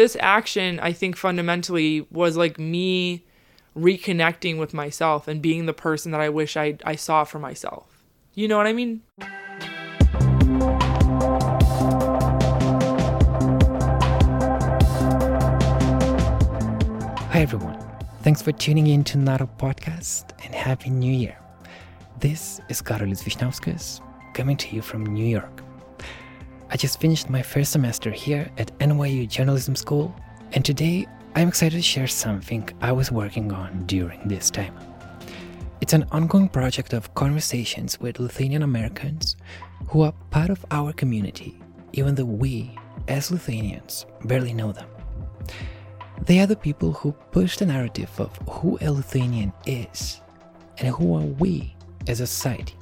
this action, I think fundamentally was like me reconnecting with myself and being the person that I wish I, I saw for myself. You know what I mean? Hi, everyone. Thanks for tuning in to Naro Podcast and Happy New Year. This is Karolis Vyšniauskas coming to you from New York. I just finished my first semester here at NYU Journalism School, and today I'm excited to share something I was working on during this time. It's an ongoing project of conversations with Lithuanian Americans who are part of our community, even though we, as Lithuanians, barely know them. They are the people who push the narrative of who a Lithuanian is and who are we as a society.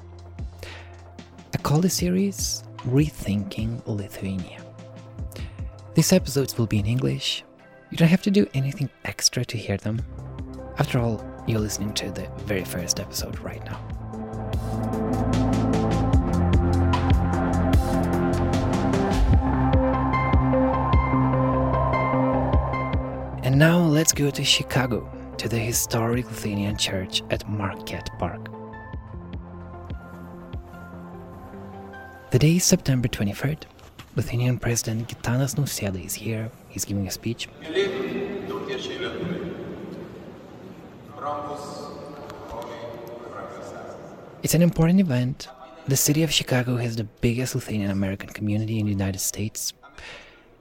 I call the series Rethinking Lithuania. These episodes will be in English. You don't have to do anything extra to hear them. After all, you're listening to the very first episode right now. And now let's go to Chicago, to the historic Lithuanian church at Marquette Park. The day is September 23rd. Lithuanian President Gitanas Nausėda is here. He's giving a speech. It's an important event. The city of Chicago has the biggest Lithuanian American community in the United States.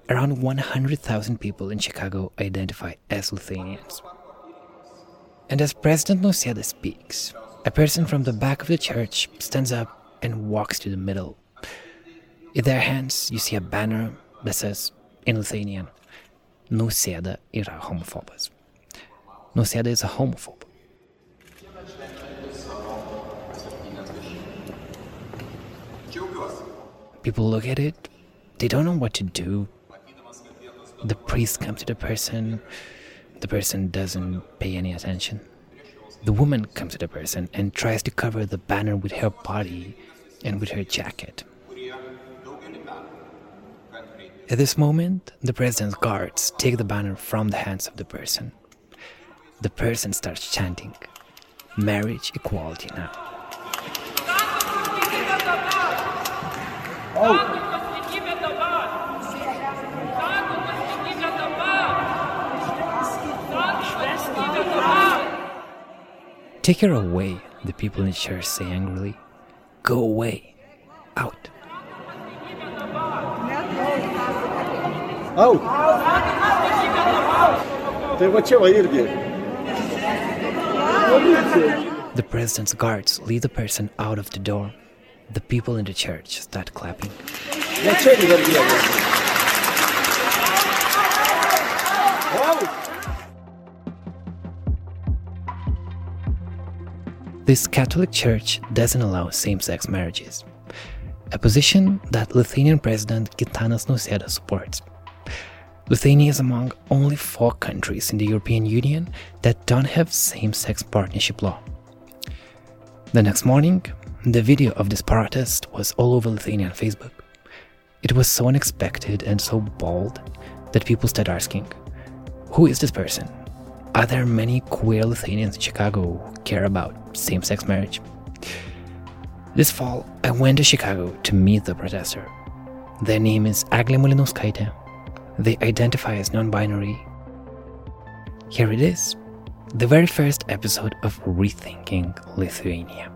Around 100,000 people in Chicago identify as Lithuanians. And as President Nausėda speaks, a person from the back of the church stands up and walks to the middle. In their hands, you see a banner that says, in Lithuanian, Nausėda yra homofobas. Nausėda is a homophobe. People look at it, they don't know what to do. The priest comes to the person, the person doesn't pay any attention. The woman comes to the person and tries to cover the banner with her body and with her jacket. At this moment, the president's guards take the banner from the hands of the person. The person starts chanting, Marriage equality now. Oh. Take her away, the people in the church say angrily. Go away. Out. Au! Tai va čia. The president's guards lead the person out of the door. The people in the church start clapping. Va čia irgi dar viena. Au! This Catholic Church doesn't allow same sex marriages, a position that Lithuanian President Gitanas Nausėda supports. Lithuania is among only four countries in the European Union that don't have same sex partnership law. The next morning, the video of this protest was all over Lithuanian Facebook. It was so unexpected and so bold that people started asking, Who is this person? Are there many queer Lithuanians in Chicago who care about same sex marriage? This fall, I went to Chicago to meet the protester. Their name is Agle Mulinauskaite. They identify as non binary. Here it is the very first episode of Rethinking Lithuania.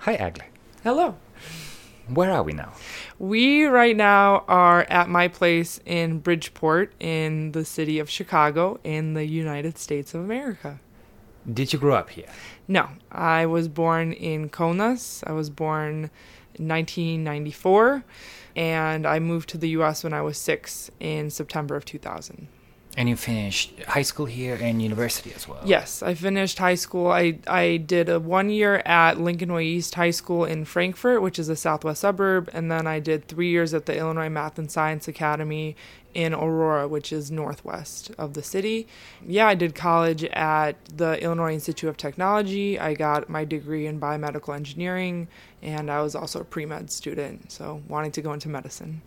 Hi, Agle. Hello. Where are we now? We right now are at my place in Bridgeport in the city of Chicago in the United States of America. Did you grow up here? No, I was born in Kaunas. I was born in 1994 and I moved to the US when I was 6 in September of 2000. And you finished high school here and university as well? Yes, I finished high school. I, I did a one year at Lincoln Way East High School in Frankfort, which is a southwest suburb, and then I did three years at the Illinois Math and Science Academy in Aurora, which is northwest of the city. Yeah, I did college at the Illinois Institute of Technology. I got my degree in biomedical engineering, and I was also a pre med student, so wanting to go into medicine.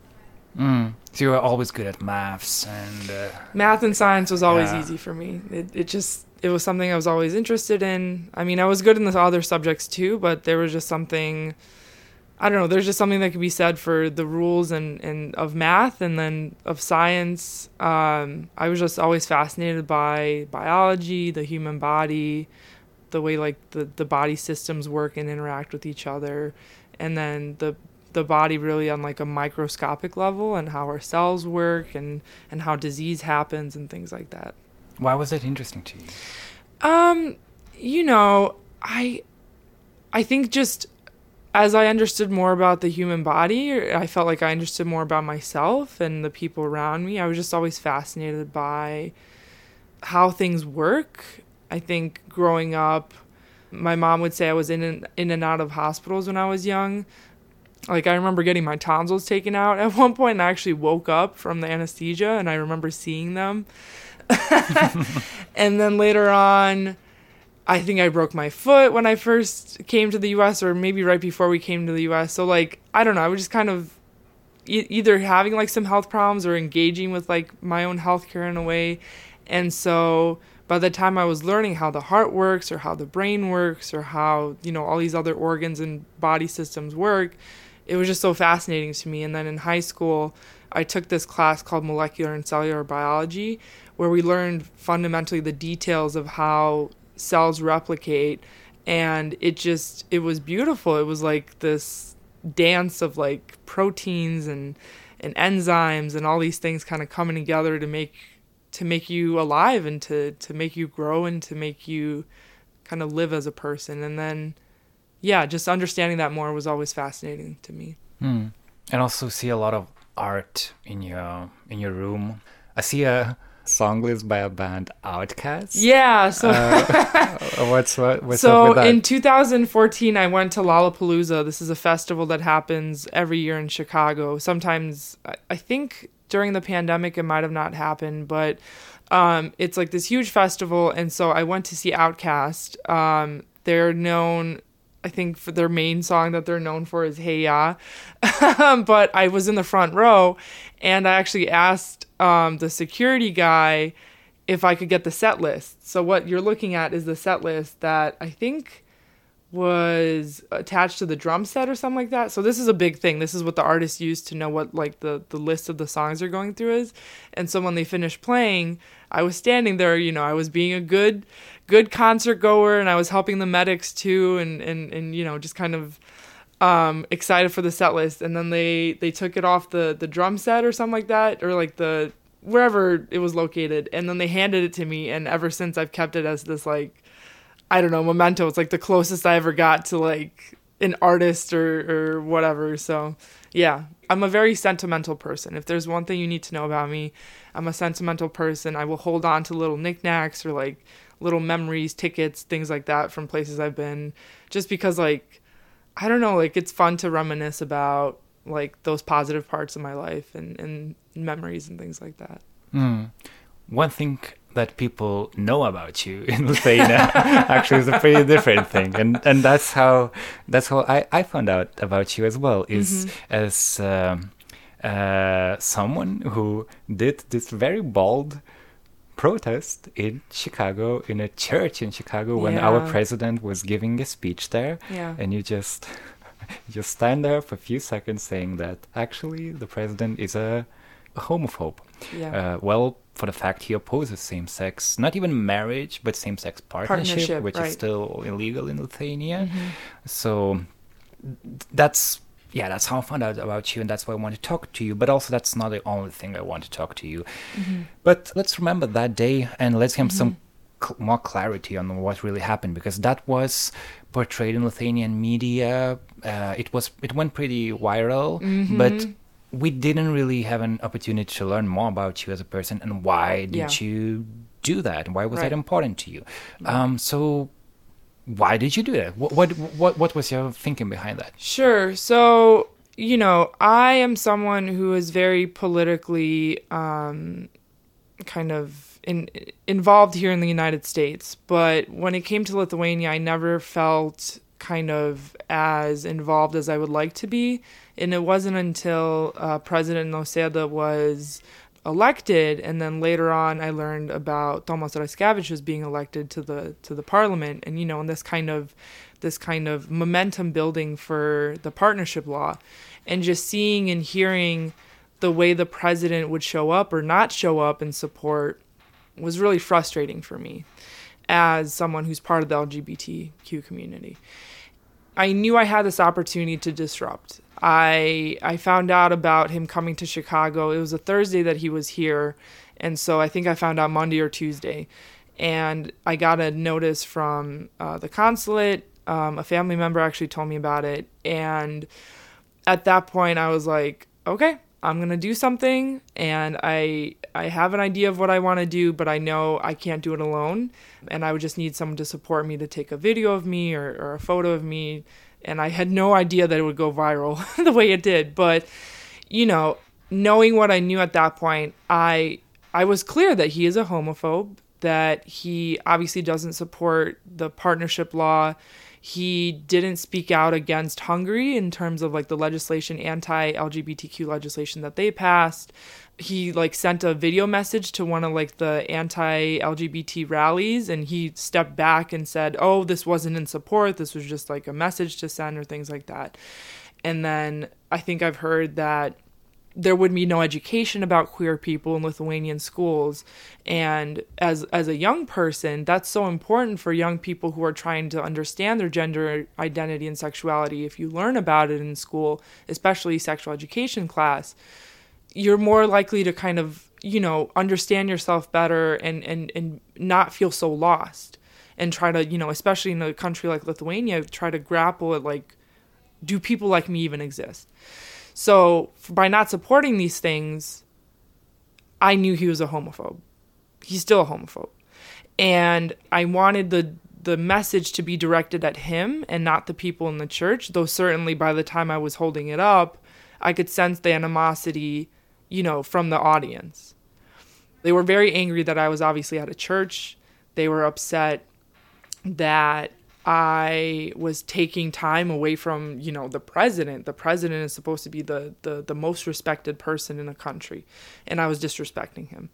Mm. So you were always good at maths and. Uh, Math and science was always Yeah. easy for me. It, it just it was something I was always interested in. I mean, I was good in the other subjects too, but there was just something I don't know, there's just something that could be said for the rules and, and of math and then of science. Um, I was just always fascinated by biology, the human body, the way like the, the body systems work and interact with each other, and then the the body really on like a microscopic level and how our cells work and, and how disease happens and things like that. why was that interesting to you? Um, you know, I I think just as I understood more about the human body, I felt like I understood more about myself and the people around me. I was just always fascinated by how things work. I think growing up, my mom would say I was in and, in and out of hospitals when I was young. Like I remember getting my tonsils taken out at one point and I actually woke up from the anesthesia and I remember seeing them. and then later on, I think I broke my foot when I first came to the US, or maybe right before we came to the US. So, like, I don't know, I was just kind of e- either having like some health problems or engaging with like my own healthcare in a way. And so, by the time I was learning how the heart works, or how the brain works, or how, you know, all these other organs and body systems work, it was just so fascinating to me. And then in high school, I took this class called Molecular and Cellular Biology, where we learned fundamentally the details of how cells replicate. And it just, it was beautiful. It was like this dance of like proteins and, and enzymes and all these things kind of coming together to make to make you alive and to to make you grow and to make you kind of live as a person and then yeah just understanding that more was always fascinating to me Hmm. And also see a lot of art in your in your room. I see a song list by a band OutKast. yeah so Uh, what's what, what's so with that? in 2014 i went to lollapalooza this is a festival that happens every year in chicago sometimes I- i think during the pandemic it might have not happened but um, it's like this huge festival and so i went to see OutKast um, they're known i think for their main song that they're known for is hey ya but i was in the front row and i actually asked um, the security guy if I could get the set list. So what you're looking at is the set list that I think was attached to the drum set or something like that. So this is a big thing. This is what the artists use to know what like the the list of the songs they're going through is. And so when they finished playing, I was standing there, you know, I was being a good good concert goer and I was helping the medics too and and and you know, just kind of um excited for the set list. And then they they took it off the the drum set or something like that or like the wherever it was located. And then they handed it to me. And ever since I've kept it as this like I don't know memento. It's like the closest I ever got to like an artist or or whatever. So yeah I'm a very sentimental person. If there's one thing you need to know about me I'm a sentimental person. I will hold on to little knickknacks or like little memories tickets things like that from places I've been just because like I don't know, like it's fun to reminisce about like those positive parts of my life and, and memories and things like that. Hmm. One thing that people know about you in Lithuania actually is a pretty different thing, and and that's how that's how I, I found out about you as well is as um, uh, someone who did this very bold protest in Chicago in a church in Chicago when our president was giving a speech there, Yeah. and you just you just stand there for a few seconds saying that actually the president is a, a homophobe. Yeah. Uh, well, for the fact he opposes same-sex, not even marriage, but same-sex partnership, Partnership, which right. is still illegal in Lithuania. Mm-hmm. So that's yeah, that's how I found out about you, and that's why I want to talk to you. But also, that's not the only thing I want to talk to you. Mm-hmm. But let's remember that day, and let's have some cl- more clarity on what really happened, because that was portrayed in Lithuanian media. Uh, it was it went pretty viral, Mm-hmm. but we didn't really have an opportunity to learn more about you as a person and why did Yeah. you do that and why was that important to you um, so why did you do that what, what what what was your thinking behind that Sure. So, you know, I am someone who is very politically um, kind of in, involved here in the United States. But when it came to Lithuania, I never felt kind of as involved as I would like to be. And it wasn't until uh, President Nausėda was elected, and then later on, I learned about Raskevich was being elected to the to the parliament, and you know, and this kind of this kind of momentum building for the partnership law, and just seeing and hearing the way the president would show up or not show up and support was really frustrating for me as someone who's part of the LGBTQ community. I knew I had this opportunity to disrupt. I I found out about him coming to Chicago. It was a Thursday that he was here, and so I think I found out Monday or Tuesday, and I got a notice from uh, the consulate. Um, a family member actually told me about it, and at that point, I was like, okay, I'm gonna do something, and I I have an idea of what I want to do, but I know I can't do it alone, and I would just need someone to support me to take a video of me or, or a photo of me, and I had no idea that it would go viral the way it did, but you know, knowing what I knew at that point, I I was clear that he is a homophobe, that he obviously doesn't support the partnership law he didn't speak out against Hungary in terms of like the legislation, anti LGBTQ legislation that they passed. He like sent a video message to one of like the anti LGBT rallies and he stepped back and said, Oh, this wasn't in support. This was just like a message to send or things like that. And then I think I've heard that there would be no education about queer people in Lithuanian schools. And as as a young person, that's so important for young people who are trying to understand their gender identity and sexuality. If you learn about it in school, especially sexual education class, you're more likely to kind of, you know, understand yourself better and and, and not feel so lost. And try to, you know, especially in a country like Lithuania, try to grapple with like, do people like me even exist? So by not supporting these things, I knew he was a homophobe. He's still a homophobe. And I wanted the the message to be directed at him and not the people in the church, though certainly by the time I was holding it up, I could sense the animosity, you know, from the audience. They were very angry that I was obviously at a church. They were upset that I was taking time away from, you know, the president. The president is supposed to be the, the, the most respected person in a country, and I was disrespecting him.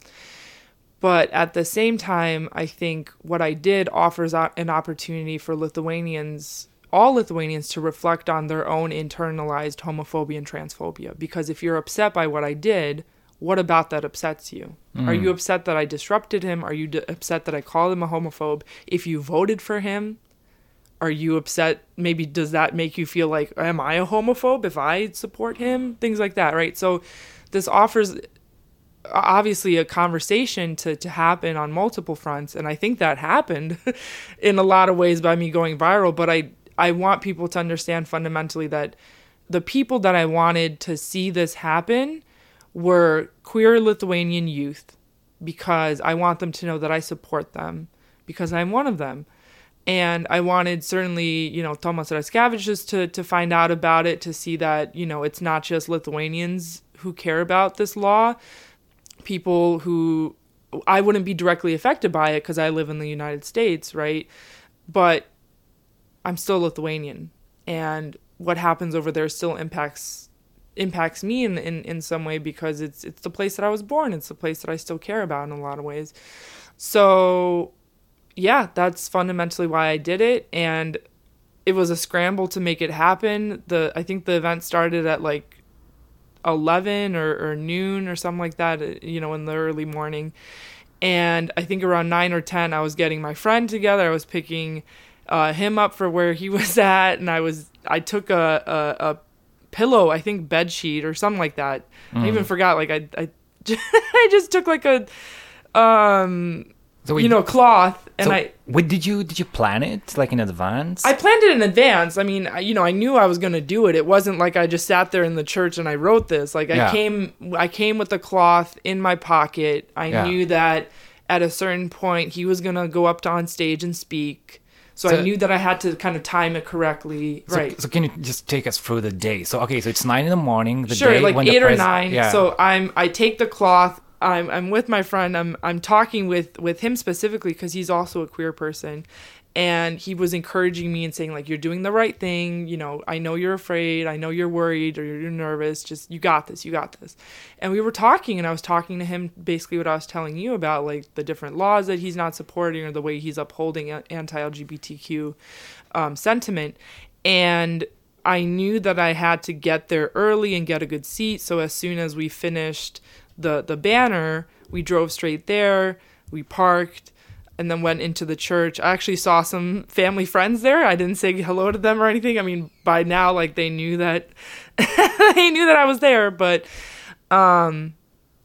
But at the same time, I think what I did offers an opportunity for Lithuanians, all Lithuanians, to reflect on their own internalized homophobia and transphobia. Because if you're upset by what I did, what about that upsets you? Mm. Are you upset that I disrupted him? Are you d- upset that I called him a homophobe? If you voted for him, are you upset? Maybe does that make you feel like am i a homophobe if i support him? Things like that right? So this offers obviously a conversation to, to happen on multiple fronts and i think that happened in a lot of ways by me going viral but i i want people to understand fundamentally that the people that i wanted to see this happen were queer lithuanian youth because i want them to know that i support them because i'm one of them and I wanted certainly, you know, Thomas Raskevich to to find out about it to see that, you know, it's not just Lithuanians who care about this law. People who I wouldn't be directly affected by it because I live in the United States, right? But I'm still Lithuanian, and what happens over there still impacts impacts me in, in in some way because it's it's the place that I was born. It's the place that I still care about in a lot of ways. So yeah, that's fundamentally why I did it. And it was a scramble to make it happen. The I think the event started at like 11 or, or noon or something like that, you know, in the early morning. And I think around 9 or 10, I was getting my friend together. I was picking uh, him up for where he was at. And I was, I took a, a, a pillow, I think bed sheet or something like that. Mm. I even mm. forgot, like, I, I, I just took like a, um, so we, you know, cloth. And so I, wait, did you did you plan it like in advance? I planned it in advance. I mean, I, you know, I knew I was going to do it. It wasn't like I just sat there in the church and I wrote this. Like I yeah. came, I came with the cloth in my pocket. I yeah. knew that at a certain point he was going to go up to on stage and speak. So, so, I knew that I had to kind of time it correctly, so, right? So can you just take us through the day? So okay, so it's nine in the morning. The sure, like eight or nine. Yeah. So I'm I take the cloth, I'm I'm with my friend. I'm I'm talking with with him specifically because he's also a queer person, and he was encouraging me and saying like you're doing the right thing. You know i know you're afraid. I know you're worried or you're nervous. Just you got this. You got this. And we were talking and i was talking to him basically what i was telling you about like the different laws that he's not supporting or the way he's upholding anti-lgbtq um, sentiment. And i knew that i had to get there early and get a good seat. So as soon as we finished the the banner we drove straight there we parked and then went into the church. I actually saw some family friends there. I didn't say hello to them or anything. I mean, by now, like they knew that they knew that I was there, but um,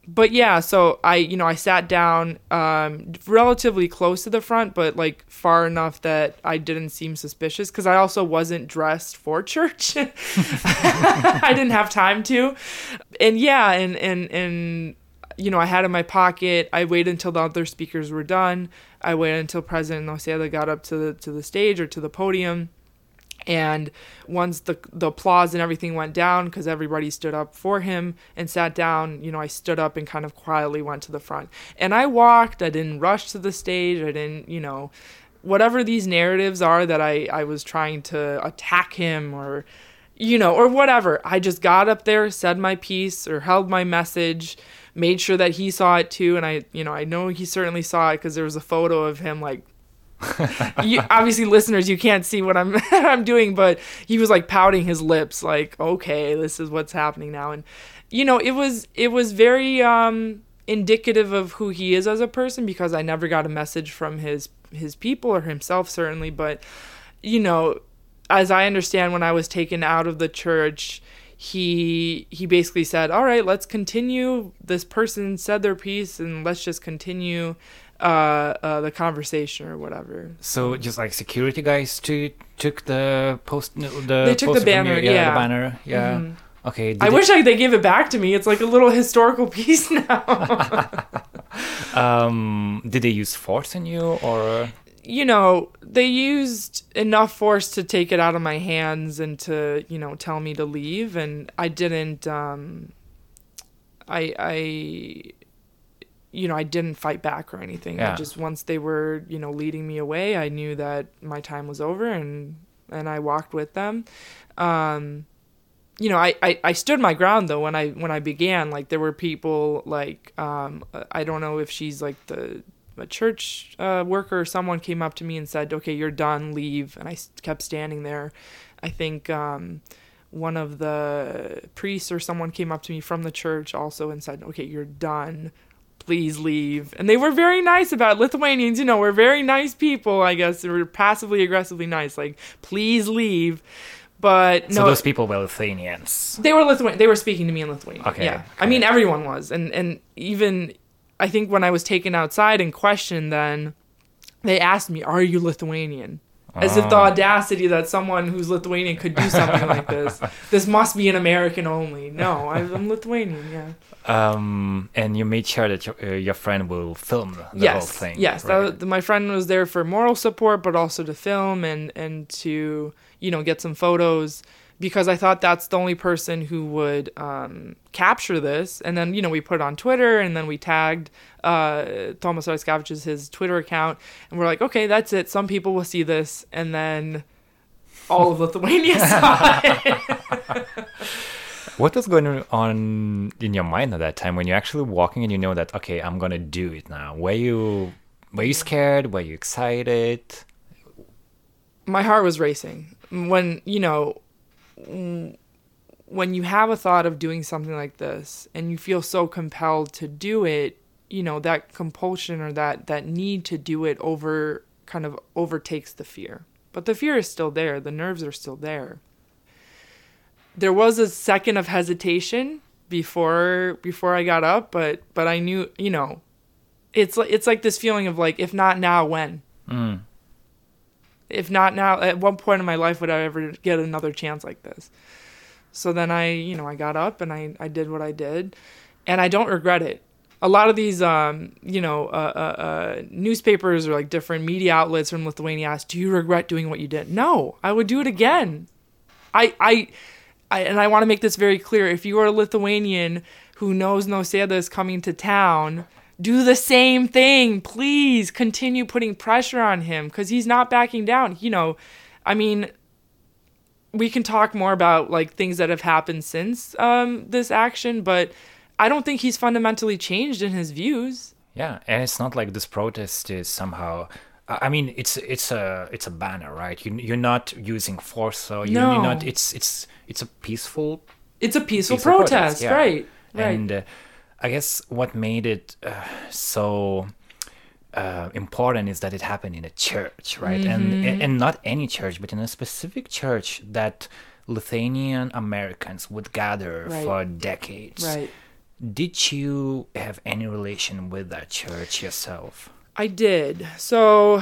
but yeah. So I, you know, I sat down um, relatively close to the front, but like far enough that I didn't seem suspicious because I also wasn't dressed for church. I didn't have time to, and yeah, and and and you know, I had in my pocket. I waited until the other speakers were done. I waited until President Nausėda got up to the to the stage or to the podium. And once the the applause and everything went down, because everybody stood up for him and sat down, you know, I stood up and kind of quietly went to the front. And I walked. I didn't rush to the stage. I didn't, you know, whatever these narratives are that I I was trying to attack him or, you know, or whatever. I just got up there, said my piece, or held my message made sure that he saw it too and i you know i know he certainly saw it because there was a photo of him like you, obviously listeners you can't see what i'm i'm doing but he was like pouting his lips like okay this is what's happening now. And you know it was it was very um indicative of who he is as a person because i never got a message from his his people or himself certainly. But you know as i understand when i was taken out of the church he he basically said, "All right, let's continue. This person said their piece, and let's just continue uh, uh, the conversation or whatever." So just like security guys to took the post the They took the banner, you? yeah. the banner, yeah. Mhm. Okay. I it- wish I, they gave it back to me. It's like a little historical piece now. um, did they use force on you or? you know, they used enough force to take it out of my hands and to, you know, tell me to leave and I didn't um I I you know, I didn't fight back or anything. Yeah. I just once they were, you know, leading me away, I knew that my time was over and and I walked with them. Um you know, I, I, I stood my ground though when I when I began. Like there were people like um, I don't know if she's like the a church uh, worker or someone came up to me and said, "Okay, you're done, leave." And I kept standing there. I think um, one of the priests or someone came up to me from the church also and said, "Okay, you're done." Please leave. And they were very nice about it. Lithuanians, you know, we're very nice people, I guess. They were passively aggressively nice. Like, please leave. But no, So those people were Lithuanians. they were Lithuanian. They were speaking to me in Lithuanian. Okay, Yeah. I mean, everyone was, and and even I think when I was taken outside and questioned, then they asked me, "Are you Lithuanian?" As if the Ah. audacity that someone who's Lithuanian could do something like this. This must be an American only. No, I'm Lithuanian. Yeah. Um, and you made sure that your, uh, your friend will film the yes. whole thing. Yes. Right? my friend was there for moral support, but also to film and and to you know get some photos because I thought that's the only person who would um, capture this. And then you know we put it on Twitter, and then we tagged uh, Thomas Raskevičius his Twitter account, and we're like, okay, that's it. Some people will see this, and then all of Lithuania saw it. What was going on in your mind at that time when you're actually walking and you know that okay, I'm gonna do it now? Were you were you scared? Were you excited? my heart was racing when you know when you have a thought of doing something like this and you feel so compelled to do it you know that compulsion or that that need to do it over kind of overtakes the fear. But the fear is still there. The nerves are still there. There was a second of hesitation before before I got up but but I knew you know it's like it's like this feeling of like if not now when? Mm. If not now at one point in my life would i ever get another chance like this. So then i you know i got up and i, I did what i did. And i don't regret it. A lot of these um, you know uh, uh, uh, newspapers or like different media outlets from lithuania ask do you regret doing what you did? No i would do it again. I i, I and i want to make this very clear. If you are a lithuanian who knows Nausėda is coming to town do the same thing. Please continue putting pressure on him because he's not backing down. You know, I mean, we can talk more about like things that have happened since um, this action, but I don't think he's fundamentally changed in his views. Yeah, and it's not like this protest is somehow. I mean, it's it's a it's a banner, right? You you're not using force, so you're, No. you're not. It's it's it's a peaceful It's a peaceful, peaceful protest, yeah. right? Right. And uh, I guess what made it uh, so uh, important is that it happened in a church, right? Mm-hmm. And and not any church, but in a specific church that Lithuanian Americans would gather Right. for decades. right. Did you have any relation with that church yourself? I did. So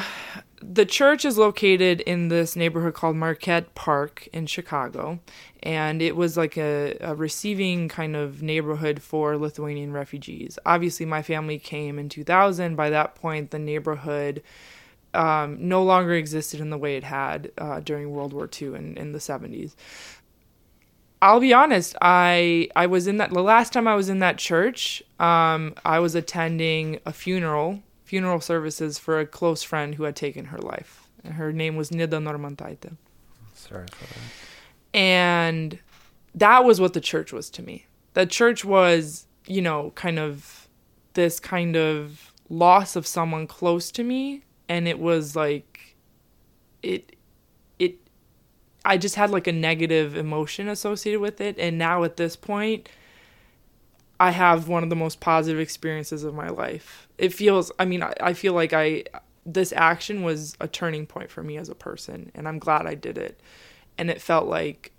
the church is located in this neighborhood called Marquette Park in Chicago. And it was like a, a receiving kind of neighborhood for Lithuanian refugees. Obviously, my family came in 2000. By that point, the neighborhood um, no longer existed in the way it had uh, during World War II and in the 70s. I'll be honest. I I was in that the last time I was in that church. Um, I was attending a funeral, funeral services for a close friend who had taken her life. Her name was Nida Normantaite, Sorry for that. and that was what the church was to me. The church was, you know, kind of this kind of loss of someone close to me, and it was like, it, it I just had like a negative emotion associated with it. And now at this point, I have one of the most positive experiences of my life. It feels, I mean, I, I feel like I, this action was a turning point for me as a person. And I'm glad I did it. And it felt like,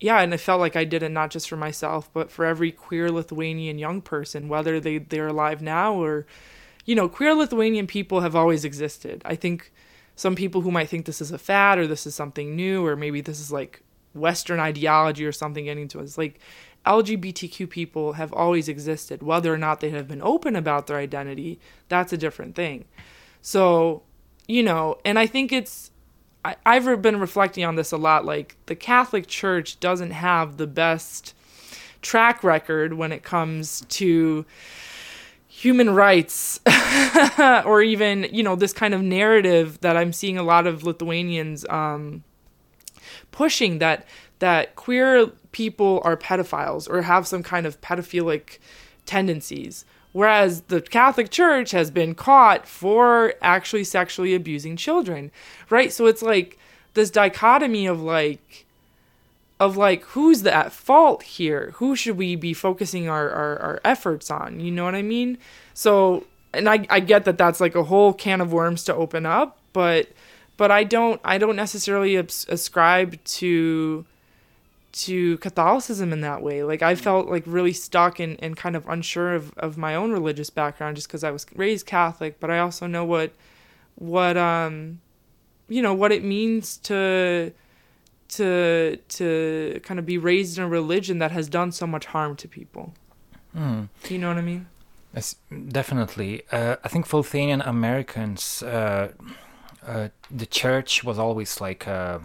yeah, and it felt like I did it not just for myself, but for every queer Lithuanian young person, whether they, they're alive now or, you know, queer Lithuanian people have always existed. I think some people who might think this is a fad or this is something new or maybe this is like Western ideology or something getting to us. Like LGBTQ people have always existed. Whether or not they have been open about their identity, that's a different thing. So, you know, and I think it's, I, I've been reflecting on this a lot. Like, the Catholic Church doesn't have the best track record when it comes to human rights or even you know this kind of narrative that i'm seeing a lot of lithuanians um, pushing that that queer people are pedophiles or have some kind of pedophilic tendencies whereas the catholic church has been caught for actually sexually abusing children right? So it's like this dichotomy of like of like who's the at fault here? Who should we be focusing our, our, our efforts on? You know what i mean? So and I, I get that that's like a whole can of worms to open up but but i don't i don't necessarily ascribe to to catholicism in that way like i felt like really stuck and, and kind of unsure of, of my own religious background just because i was raised catholic but i also know what what um you know what it means to to to kind of be raised in a religion that has done so much harm to people. Hmm. You know what I mean? Yes, definitely. Uh, I think for Lithuanian Americans, uh, uh, the church was always like uh,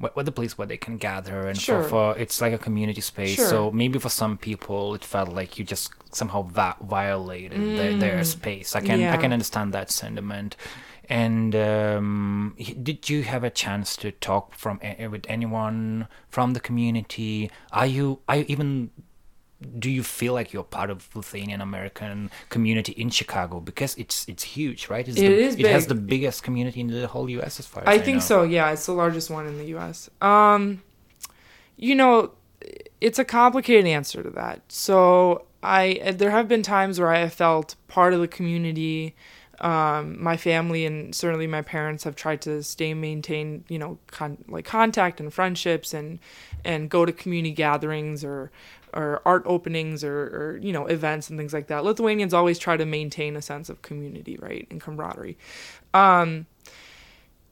what, what the place where they can gather, and Sure. for, for it's like a community space. Sure. So maybe for some people, it felt like you just somehow va- violated their, their space. I can I Mm. Can understand that sentiment. And um, did you have a chance to talk from with anyone from the community? Are you are you even do you feel like you're part of Lithuanian American community in Chicago because it's it's huge, right? It's It the, is It has the biggest community in the whole U.S. as far as I, I think know. so. Yeah, it's the largest one in the U.S. Um, you know, it's a complicated answer to that. So I there have been times where I have felt part of the community. Um, my family and certainly my parents have tried to stay maintain you know con- like contact and friendships and and go to community gatherings or or art openings or, or you know events and things like that. Lithuanians always try to maintain a sense of community, right, and camaraderie. Um,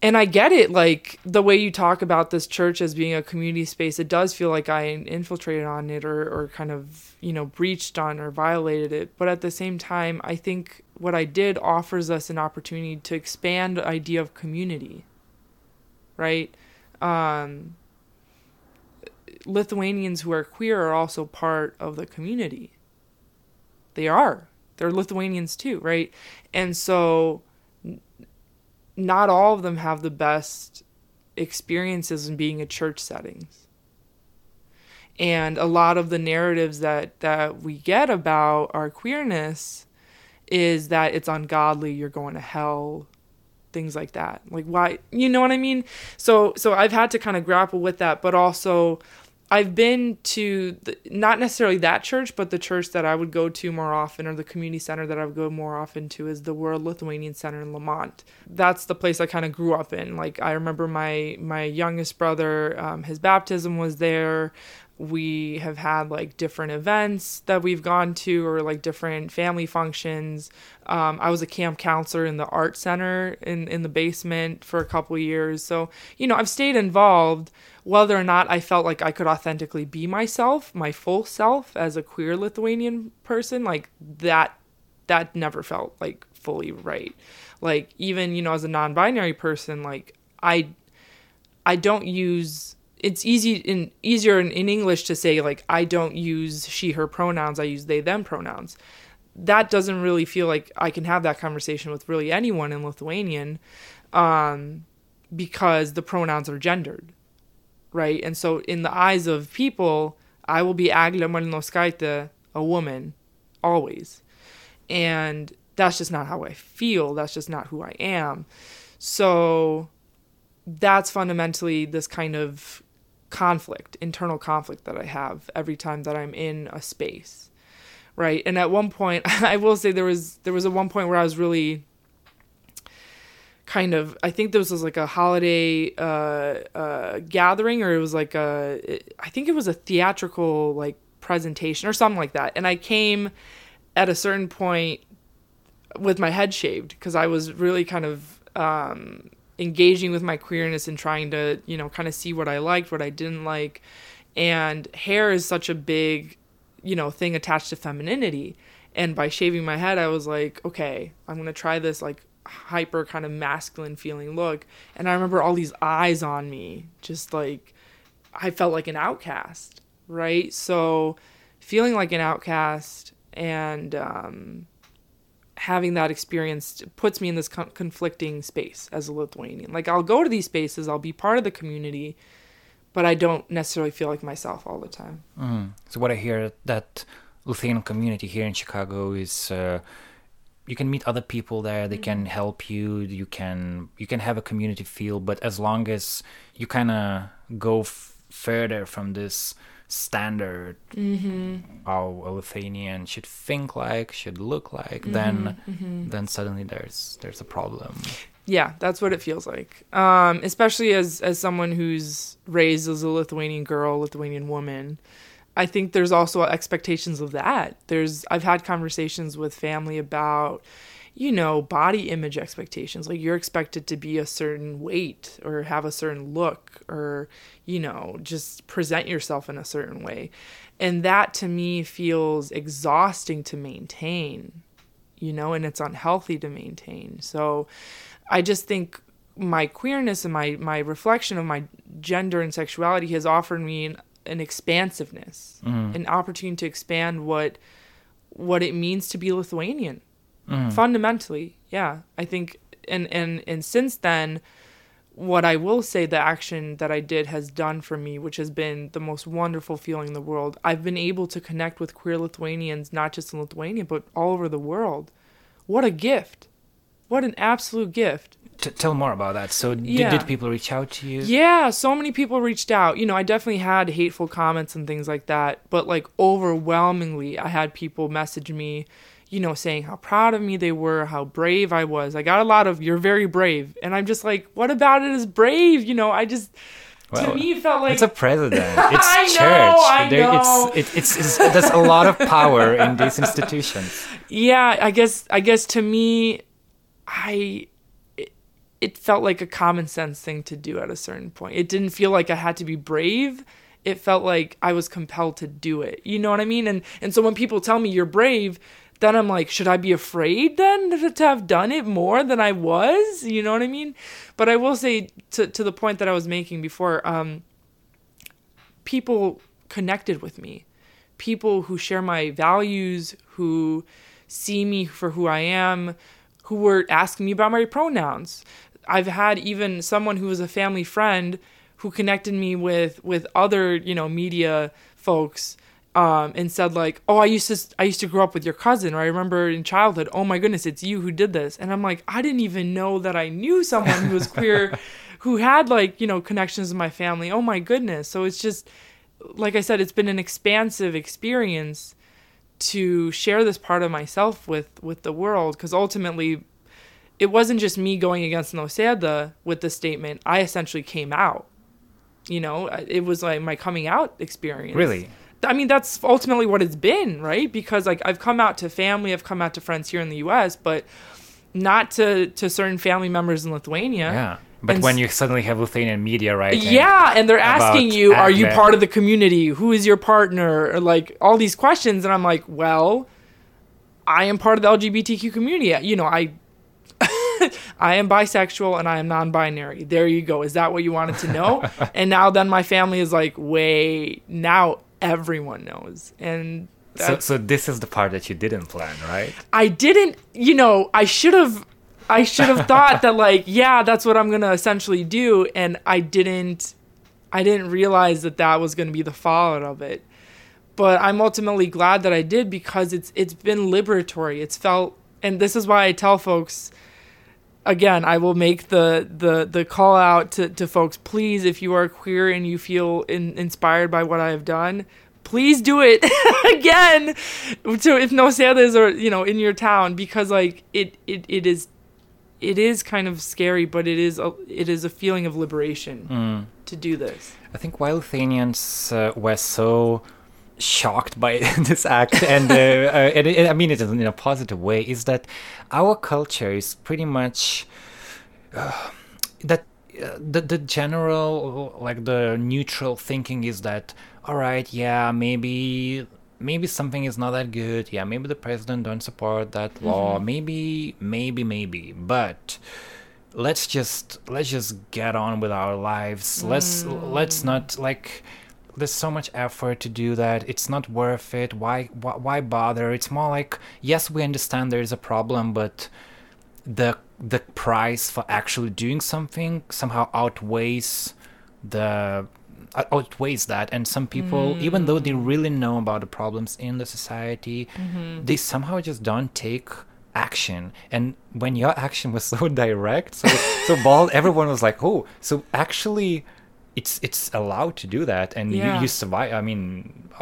and I get it, like the way you talk about this church as being a community space, it does feel like I infiltrated on it or, or kind of, you know, breached on or violated it. But at the same time, I think what I did offers us an opportunity to expand idea of community, right? Um, Lithuanians who are queer are also part of the community. They are. They're Lithuanians too, right? And so not all of them have the best experiences in being in church settings. And a lot of the narratives that that we get about our queerness is that it's ungodly, you're going to hell, things like that. Like why, you know what I mean? So so I've had to kind of grapple with that, but also I've been to the, not necessarily that church, but the church that I would go to more often, or the community center that I would go more often to, is the World Lithuanian Center in Lemont. That's the place I kind of grew up in. Like I remember my my youngest brother, um, his baptism was there. We have had like different events that we've gone to, or like different family functions. Um, I was a camp counselor in the art center in in the basement for a couple years, so you know I've stayed involved whether or not I felt like I could authentically be myself, my full self as a queer Lithuanian person, like that that never felt like fully right. Like even, you know, as a non-binary person, like I I don't use it's easy in easier in, in English to say like I don't use she her pronouns, I use they them pronouns. That doesn't really feel like I can have that conversation with really anyone in Lithuanian um because the pronouns are gendered right? And so in the eyes of people, I will be Agle Mulinauskaite, a woman, always. And that's just not how I feel. That's just not who I am. So that's fundamentally this kind of conflict, internal conflict that I have every time that I'm in a space. Right? And at one point, I will say there was there was a one point where I was really kind of I think this was like a holiday uh, uh, gathering or it was like a I think it was a theatrical like presentation or something like that. And I came at a certain point with my head shaved because I was really kind of um, engaging with my queerness and trying to you know kind of see what I liked, what I didn't like. And hair is such a big you know thing attached to femininity. And by shaving my head, I was like, okay, I'm gonna try this like hyper kind of masculine feeling look and i remember all these eyes on me just like i felt like an outcast right so feeling like an outcast and um, having that experience puts me in this con- conflicting space as a lithuanian. Like i'll go to these spaces i'll be part of the community but i don't necessarily feel like myself all the time. Mm. so what i hear that lithuanian community here in chicago is uh, you can meet other people there they can help you you can you can have a community feel but as long as you kind of go f- further from this standard mm-hmm. how a Lithuanian should think like should look like mm-hmm, then mm-hmm. then suddenly there's there's a problem yeah that's what it feels like um, especially as as someone who's raised as a Lithuanian girl Lithuanian woman I think there's also expectations of that. There's I've had conversations with family about you know, body image expectations. Like you're expected to be a certain weight or have a certain look or, you know, just present yourself in a certain way. And that to me feels exhausting to maintain, you know, and it's unhealthy to maintain. So I just think my queerness and my my reflection of my gender and sexuality has offered me an an expansiveness, mm. an opportunity to expand what what it means to be Lithuanian. Mm. Fundamentally, yeah, I think, and and and since then, what I will say, the action that I did has done for me, which has been the most wonderful feeling in the world. I've been able to connect with queer Lithuanians, not just in Lithuania, but all over the world. What a gift! What an absolute gift. T- tell more about that. So, did, Yeah. did people reach out to you? Yeah, so many people reached out. You know, I definitely had hateful comments and things like that, but like overwhelmingly, I had people message me, you know, saying how proud of me they were, how brave I was. I got a lot of "you're very brave," and I'm just like, what about it is brave? You know, I just Well, to me it felt like it's a president. It's I know, church. I There- know. It's, it, it's, it's, there's a lot of power in these institutions. yeah i guess i guess to me i it, it felt like a common sense thing to do at a certain point it didn't feel like i had to be brave it felt like i was compelled to do it you know what i mean and and so when people tell me you're brave then i'm like should i be afraid then to, have done it more than i was? You know what i mean? But i will say to to the point that i was making before um people connected with me. People who share my values, who see me for who I am, who were asking me about my pronouns. I've had even someone who was a family friend who connected me with with other you know media folks um, and said like, "Oh, I used to I used to grow up with your cousin, or I remember in childhood. Oh my goodness, it's you who did this." And I'm like, I didn't even know that I knew someone who was queer, who had like you know connections with my family. Oh my goodness. So it's just like I said, it's been an expansive experience to share this part of myself with with the world because ultimately it wasn't just me going against Nausėda with the statement. I essentially came out. You know, it was like my coming out experience. Really? I mean, that's ultimately what it's been, right? Because like I've come out to family, I've come out to friends here in the U.S., but not to to certain family members in Lithuania. Yeah. But And when you suddenly have Lithuanian media right? Yeah, and they're asking you, "Are you part of the community? Who is your partner?" Or like all these questions, and I'm like, "Well, I am part of the LGBTQ community. You know, I." I am bisexual and I am non-binary. There you go. Is that what you wanted to know? and now then my family is like, "Wait, now everyone knows." And So, so this is the part that you didn't plan, right? I didn't, you know, I should have I should have thought that like, yeah, that's what I'm going to essentially do and I didn't I didn't realize that that was going to be the fallout of it. But I'm ultimately glad that I did because it's it's been liberatory. It's felt and this is why I tell folks again, I will make the the the call out to, to folks. Please, if you are queer and you feel in, inspired by what I have done, please do it again. To if no is are you know in your town because like it it, it is it is kind of scary, but it is a it is a feeling of liberation to do this. I think while Lithuanians uh, were so shocked by this act, and, uh, uh, it, I mean it in a positive way, is that our culture is pretty much uh, that uh, the the general like the neutral thinking is that all right, yeah, maybe maybe something is not that good. Yeah, maybe the president don't support that law. Maybe maybe maybe, but let's just let's just get on with our lives. Let's let's not like there's so much effort to do that. It's not worth it. Why, why why bother? It's more like yes we understand there's a problem but the the price for actually doing something somehow outweighs the uh, outweighs that. And some people even though they really know about the problems in the society they somehow just don't take action. And when your action was so direct so so bold everyone was like oh so actually it's it's allowed to do that and Yeah. you, you survive i mean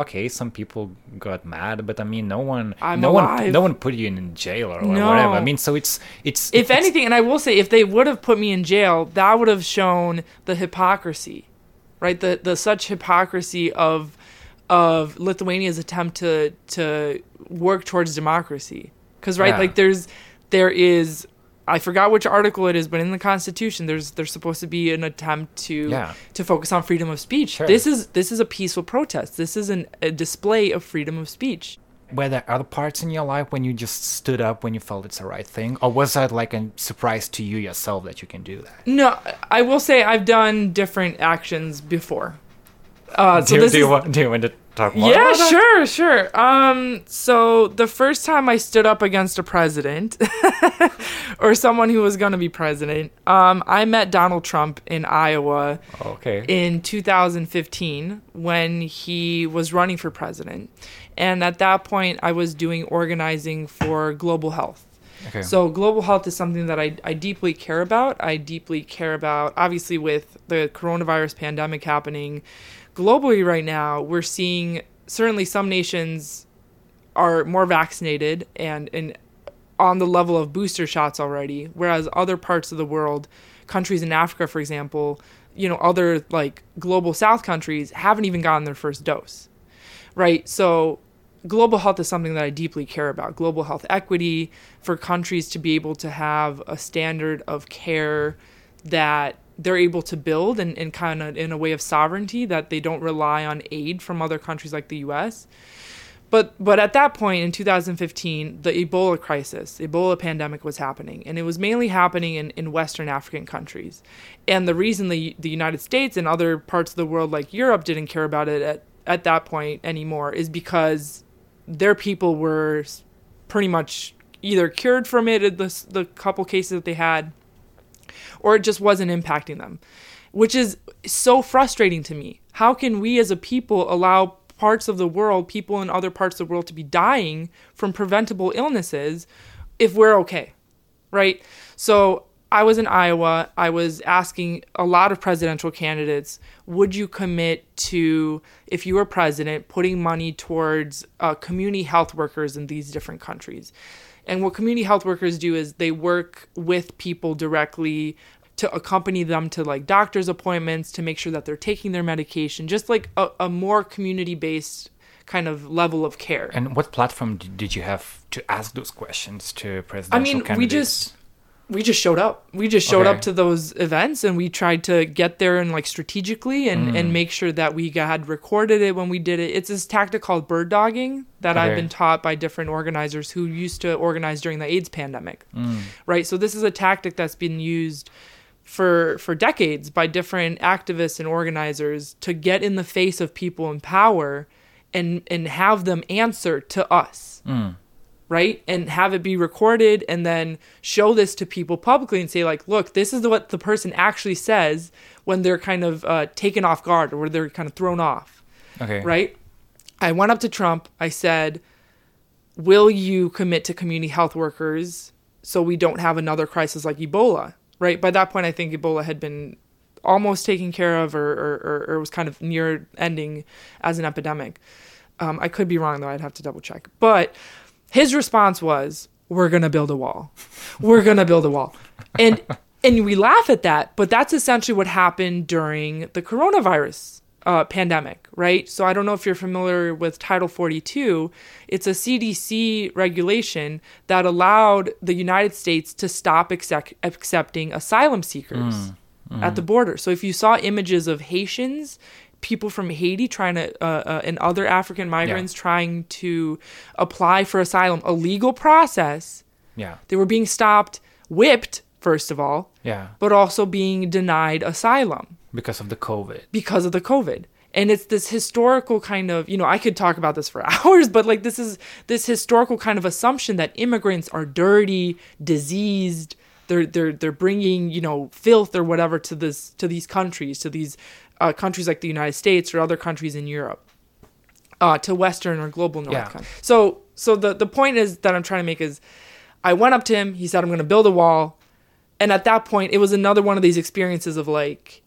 okay some people got mad but i mean no one I'm no one no one put you in jail or No. whatever i mean so it's it's If it's- anything, and I will say, if they would have put me in jail, that would have shown the hypocrisy, right? The the such hypocrisy of of Lithuania's attempt to to work towards democracy. Because right, Yeah. like there's there is I forgot which article it is, but in the Constitution, there's there's supposed to be an attempt to Yeah. to focus on freedom of speech. Sure. This is this is a peaceful protest. This is an, a display of freedom of speech. were there other parts in your life when you just stood up when you felt it's the right thing or was that like a surprise to you yourself that you can do that No, I will say I've done different actions before. Uh, so do, this do, you is, want, do you want to talk more yeah, that? sure, sure. Um, so the first time I stood up against a president or someone who was going to be president, um, I met Donald Trump in Iowa okay in 2015 when he was running for president. And at that point, I was doing organizing for global health. okay So global health is something that I, I deeply care about. I deeply care about, obviously, with the coronavirus pandemic happening globally right now, we're seeing certainly some nations are more vaccinated and, and on the level of booster shots already, whereas other parts of the world, countries in Africa, for example, you know, other like global south countries haven't even gotten their first dose right? So, global health is something that I deeply care about. Global health equity for countries to be able to have a standard of care that they're able to build and, and kind of in a way of sovereignty that they don't rely on aid from other countries like the US. But but at that point in 2015, the Ebola crisis, Ebola pandemic was happening, and it was mainly happening in, in Western African countries. And the reason the the United States and other parts of the world like Europe didn't care about it at, at that point anymore is because their people were pretty much either cured from it the the couple cases that they had or it just wasn't impacting them which is so frustrating to me how can we as a people allow parts of the world people in other parts of the world to be dying from preventable illnesses if we're okay right so I was in Iowa. I was asking a lot of presidential candidates, would you commit to, if you were president, putting money towards uh, community health workers in these different countries? And what community health workers do is they work with people directly to accompany them to like doctor's appointments to make sure that they're taking their medication, just like a, a more community based kind of level of care. And what platform did you have to ask those questions to presidential I mean, candidates? we just we just showed up. We just showed Okay. up to those events and we tried to get there and like strategically and Mm. and make sure that we had recorded it when we did it. It's this tactic called bird dogging that I've been taught by different organizers who used to organize during the AIDS pandemic. Mm. Right? So this is a tactic that's been used for for decades by different activists and organizers to get in the face of people in power and and have them answer to us Mm. Right? And have it be recorded and then show this to people publicly and say like look this is what the person actually says when they're kind of uh, taken off guard or they're kind of thrown off Okay. right? I went up to trump. I said will you commit to community health workers so we don't have another crisis like ebola? Right? By that point i think ebola had been almost taken care of or, or, or, or was kind of near ending as an epidemic. Um, i could be wrong though. I'd have to double check. But his response was we're going to build a wall. We're going to build a wall. And and we laugh at that but that's essentially what happened during the coronavirus uh, pandemic right? So i don't know if you're familiar with title 42 it's a cdc regulation that allowed the united states to stop accept- accepting asylum seekers at the border. So if you saw images of haitians people from Haiti trying to uh, uh, and other African migrants trying to apply for asylum, a legal process. Yeah. They were being stopped, whipped first of all, Yeah. but also being denied asylum Because of the COVID. because of the COVID. And it's this historical kind of, you know, I could talk about this for hours, but like this is this historical kind of assumption that immigrants are dirty, diseased, they're they're they're bringing, you know, filth or whatever to this to these countries, to these uh, countries like the United States or other countries in Europe, uh, to Western or global North. Yeah. So so the the point is that I'm trying to make is, I went up to him. He said, "I'm going to build a wall," and at that point, it was another one of these experiences of like,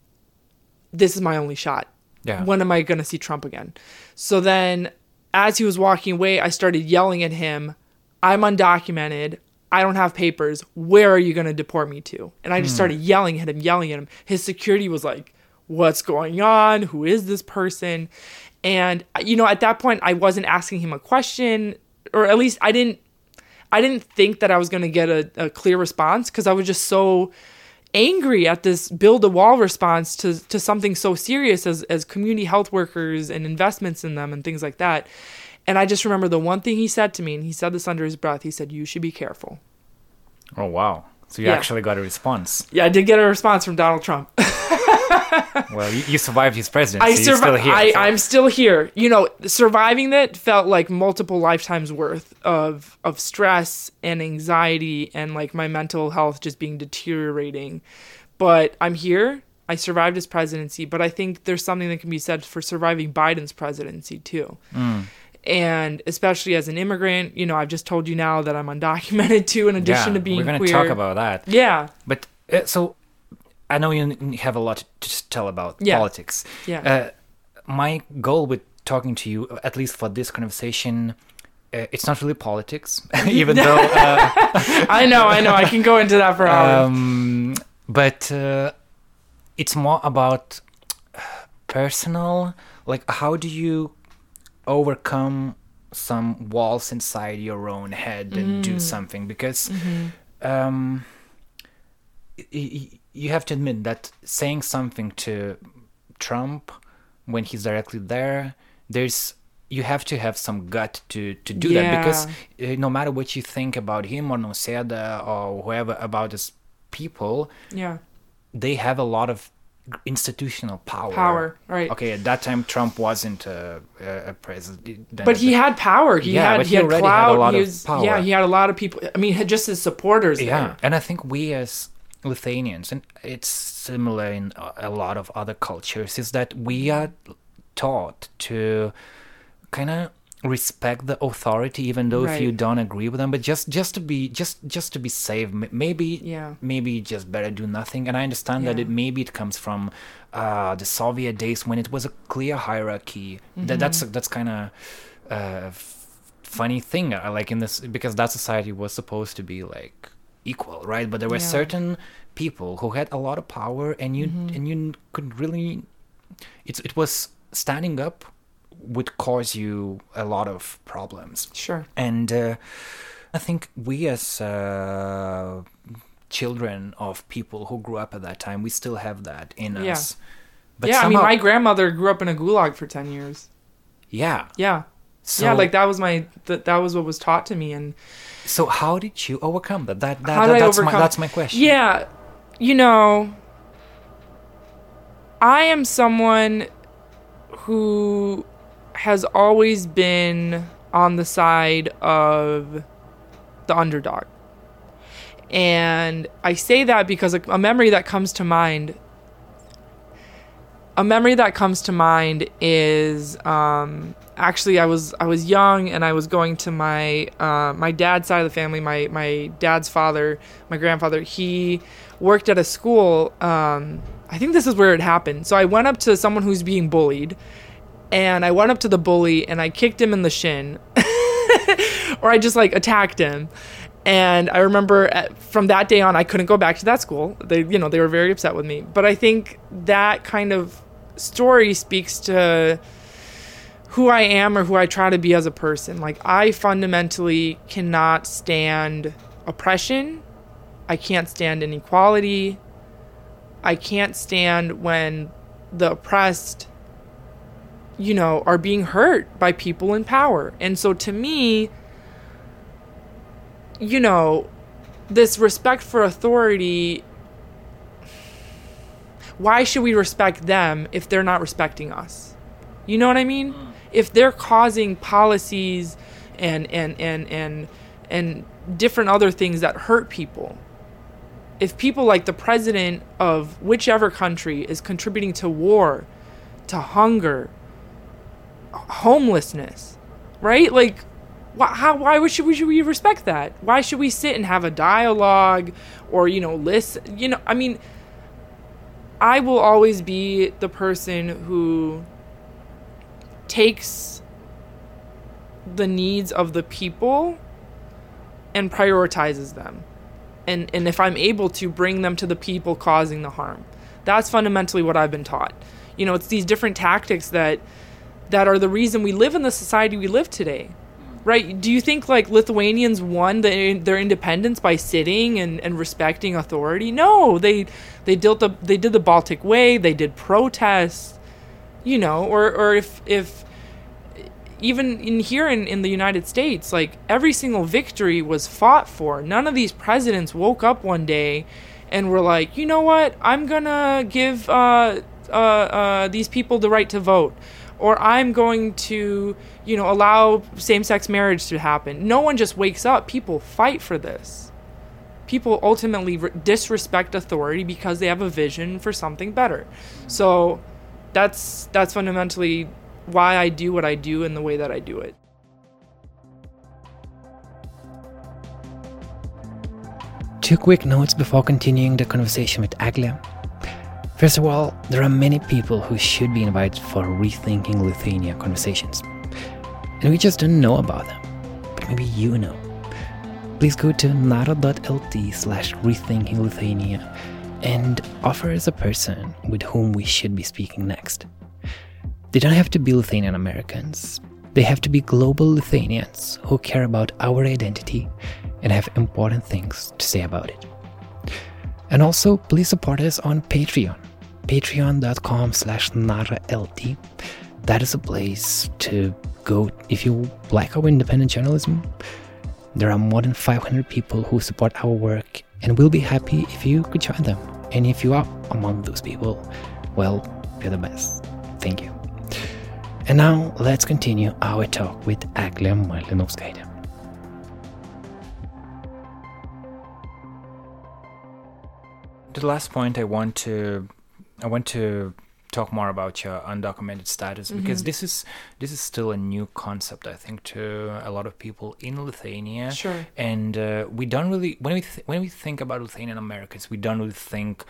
this is my only shot. Yeah. When am I going to see Trump again? So then, as he was walking away, I started yelling at him, I'm undocumented. I don't have papers. Where are you going to deport me to? And I just started yelling at him, yelling at him. His security was like, What's going on? Who is this person? And, you know, at that point, I wasn't asking him a question, or at least I didn't. I didn't think that I was going to get a, a clear response because I was just so angry at this build a wall response to to something so serious as as community health workers and investments in them and things like that. And I just remember the one thing he said to me, and he said this under his breath. He said, "You should be careful." Oh wow. So you Yeah. actually got a response. Yeah, I did get a response from Donald Trump. Well, you, you survived his presidency. I You're still survived. here. I, so- I'm still here. You know, surviving that felt like multiple lifetimes worth of of stress and anxiety and like my mental health just being deteriorating. But I'm here. I survived his presidency, but I think there's something that can be said for surviving Biden's presidency too. Mm. And especially as an immigrant, you know, I've just told you now that I'm undocumented too, in addition yeah, to being we're gonna talk about that. yeah, But uh, so I know you have a lot to tell about Yeah. politics. yeah, Uh, my goal with talking to you, at least for this conversation, uh, it's not really politics, even though. Uh, I know, I know. I can go into that for hours. um, but uh, it's more about personal. Like, how do you overcome some walls inside your own head and do something? Because um, y- y- you have to admit that saying something to Trump when he's directly there, there's you have to have some gut to to do that because uh, no matter what you think about him or Nausėda or whoever about his people, yeah, they have a lot of institutional power. Power, right. Okay, at that time Trump wasn't a, a president. But he had power. He Yeah, had he he had already had a lot he of was, power. Yeah, he had a lot of people. I mean, just his supporters. Yeah, there. and I think we as Lithuanians, and it's similar in a- lot of other cultures, is that we are taught to kind of respect the authority, even though if you don't agree with them, but just just to be just just to be safe, maybe Yeah. maybe just better do nothing. And I understand that it maybe it comes from uh, the Soviet days when it was a clear hierarchy. Mm-hmm. That that's that's kind of. Uh, f- funny thing uh, like in this because that society was supposed to be like equal right but there were Yeah. certain people who had a lot of power and you Mm-hmm. and you could really it's it was standing up would cause you a lot of problems Sure. and uh, i think we as uh, children of people who grew up at that time we still have that in Yeah. us but yeah, I mean, my grandmother grew up in a gulag for ten years. yeah Yeah. so, yeah, like that was my that that was what was taught to me, and so how did you overcome that? That, that, that that's my that's my question. Yeah, you know, I am someone who has always been on the side of the underdog. And I say that because a, a memory that comes to mind a memory that comes to mind is um, actually I was I was young and I was going to my uh, my dad's side of the family. My my dad's father, my grandfather, he worked at a school. Um, I think this is where it happened. So I went up to someone who's being bullied, and I went up to the bully and I kicked him in the shin, or I just like attacked him. And I remember at, from that day on, I couldn't go back to that school. They, you know, they were very upset with me. But I think that kind of story speaks to who I am or who I try to be as a person. Like, I fundamentally cannot stand oppression. I can't stand inequality. I can't stand when the oppressed, you know, are being hurt by people in power. And so to me, you know, this respect for authority why should we respect them if they're not respecting us? You know what I mean? If they're causing policies and and and and and different other things that hurt people. If people like the president of whichever country is contributing to war, to hunger, homelessness, right? Like why, how, why should we, should we respect that? Why should we sit and have a dialogue or, you know, listen? You know, I mean, I will always be the person who takes the needs of the people and prioritizes them. And, and if I'm able to bring them to the people causing the harm. That's fundamentally what I've been taught. You know, it's these different tactics that that are the reason we live in the society we live today. Right? Do you think like Lithuanians won the, their independence by sitting and, and respecting authority? No, they they did the they did the Baltic Way. They did protests. You know, or or if if even in here in, in the United States, like every single victory was fought for. None of these presidents woke up one day and were like, you know what, I'm gonna give uh, uh, uh, these people the right to vote, or I'm going to, you know, allow same-sex marriage to happen. No one just wakes up. People fight for this. People ultimately re- disrespect authority because they have a vision for something better. So that's that's fundamentally why I do what I do and the way that I do it. Two quick notes before continuing the conversation with Agle. First of all, there are many people who should be invited for Rethinking Lithuania conversations. And we just don't know about them. But maybe you know. Please go to nara.lt slash rethinking Lithuania and offer us a person with whom we should be speaking next. They don't have to be Lithuanian Americans. They have to be global Lithuanians who care about our identity and have important things to say about it. And also, please support us on Patreon. Patreon.com slash NaraLT. That is a place to go if you like our independent journalism. There are more than 500 people who support our work, and we'll be happy if you could join them. And if you are among those people, Well, you're the best. Thank you. And now let's continue our talk with Agle Mulinauskaite. The last point I want to I want to talk more about your undocumented status because this is this is still a new concept I think to a lot of people in Lithuania. Sure. And uh, we don't really when we th- when we think about Lithuanian Americans, we don't really think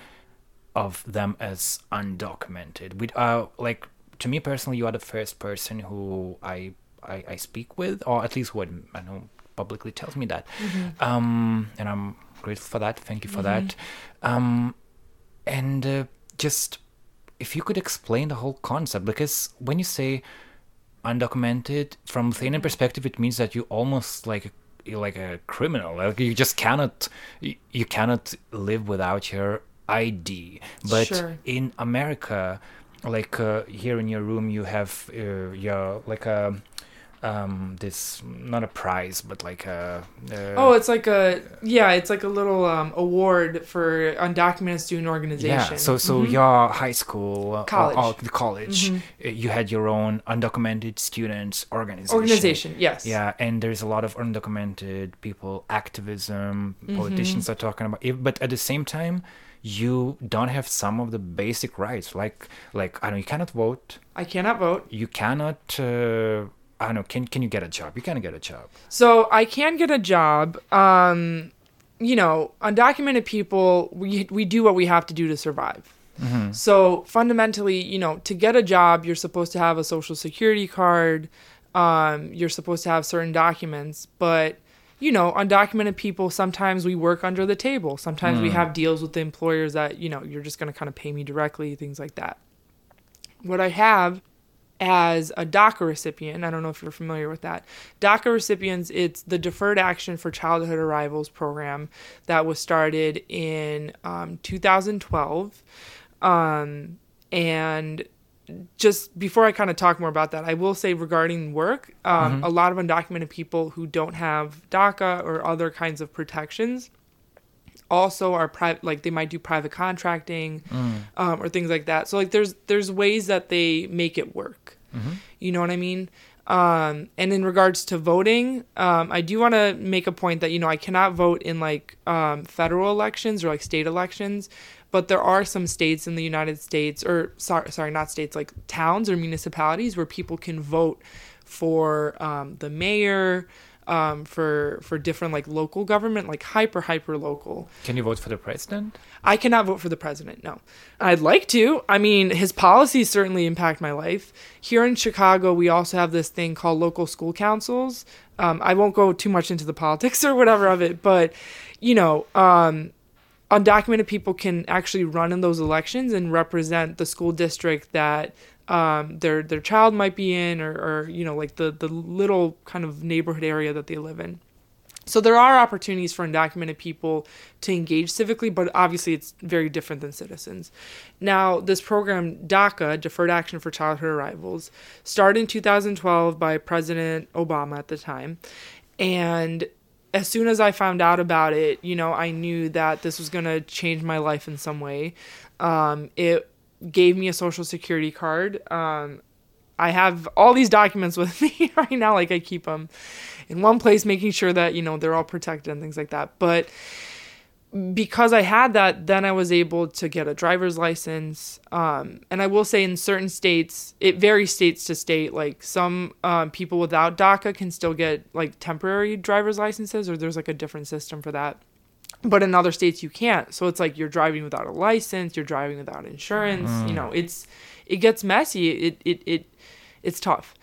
of them as undocumented. We uh like to me personally, you are the first person who I I, I speak with, or at least what I know publicly tells me that. Um, and I'm grateful for that. Thank you for that. Um, and uh, just if you could explain the whole concept, because when you say undocumented from Lithuanian perspective, it means that you almost like you're like a criminal. Like you just cannot you, you cannot live without your ID. But Sure. in America, like uh, here in your room, you have uh, your like a um this not a prize but like a uh, Oh, it's like a yeah, it's like a little um, award for undocumented student organization. Yeah, so so your high school, uh, College. or, or the college, uh, you had your own undocumented students organization. organization, yes. Yeah, and there's a lot of undocumented people, activism, politicians are talking about. it, But at the same time, you don't have some of the basic rights, like like I don't know, you cannot vote, I cannot vote. you cannot. Uh, I don't know. Can can you get a job? You can't get a job. So I can get a job. Um, you know, undocumented people, we we do what we have to do to survive. So fundamentally, you know, to get a job, you're supposed to have a social security card. Um, you're supposed to have certain documents, but you know, undocumented people sometimes we work under the table. Sometimes we have deals with the employers that you know you're just going to kind of pay me directly, things like that. What I have as a DACA recipient. I don't know if you're familiar with that. DACA recipients, it's the Deferred Action for Childhood Arrivals program that was started in um, 2012. Um, and just before I kind of talk more about that, I will say regarding work, um, a lot of undocumented people who don't have DACA or other kinds of protections also are private like they might do private contracting um, or things like that. So like there's there's ways that they make it work. You know what i mean? Um, and in regards to voting um, i do want to make a point that you know i cannot vote in like um, federal elections or like state elections but there are some states in the united states or sorry, sorry not states like towns or municipalities where people can vote for um, the mayor um, for for different like local government, like hyper hyper local. Can you vote for the president? I cannot vote for the president. No, I'd like to. I mean, his policies certainly impact my life. Here in Chicago, we also have this thing called local school councils. Um, I won't go too much into the politics or whatever of it, but you know, um, undocumented people can actually run in those elections and represent the school district that um, their their child might be in, or, or you know, like the the little kind of neighborhood area that they live in. So there are opportunities for undocumented people to engage civically, but obviously it's very different than citizens. Now, this program, DACA, Deferred Action for Childhood Arrivals, started in 2012 by President Obama at the time. And as soon as I found out about it, you know, I knew that this was going to change my life in some way. Um, it gave me a social security card. Um, I have all these documents with me right now. Like I keep them in one place, making sure that you know they're all protected and things like that. But because I had that, then I was able to get a driver's license. Um, and I will say, in certain states, it varies states to state. Like some um, people without DACA can still get like temporary driver's licenses, or there's like a different system for that but in other states you can't. So it's like you're driving without a license you're driving without insurance you know it's it gets messy. It it, it it's tough.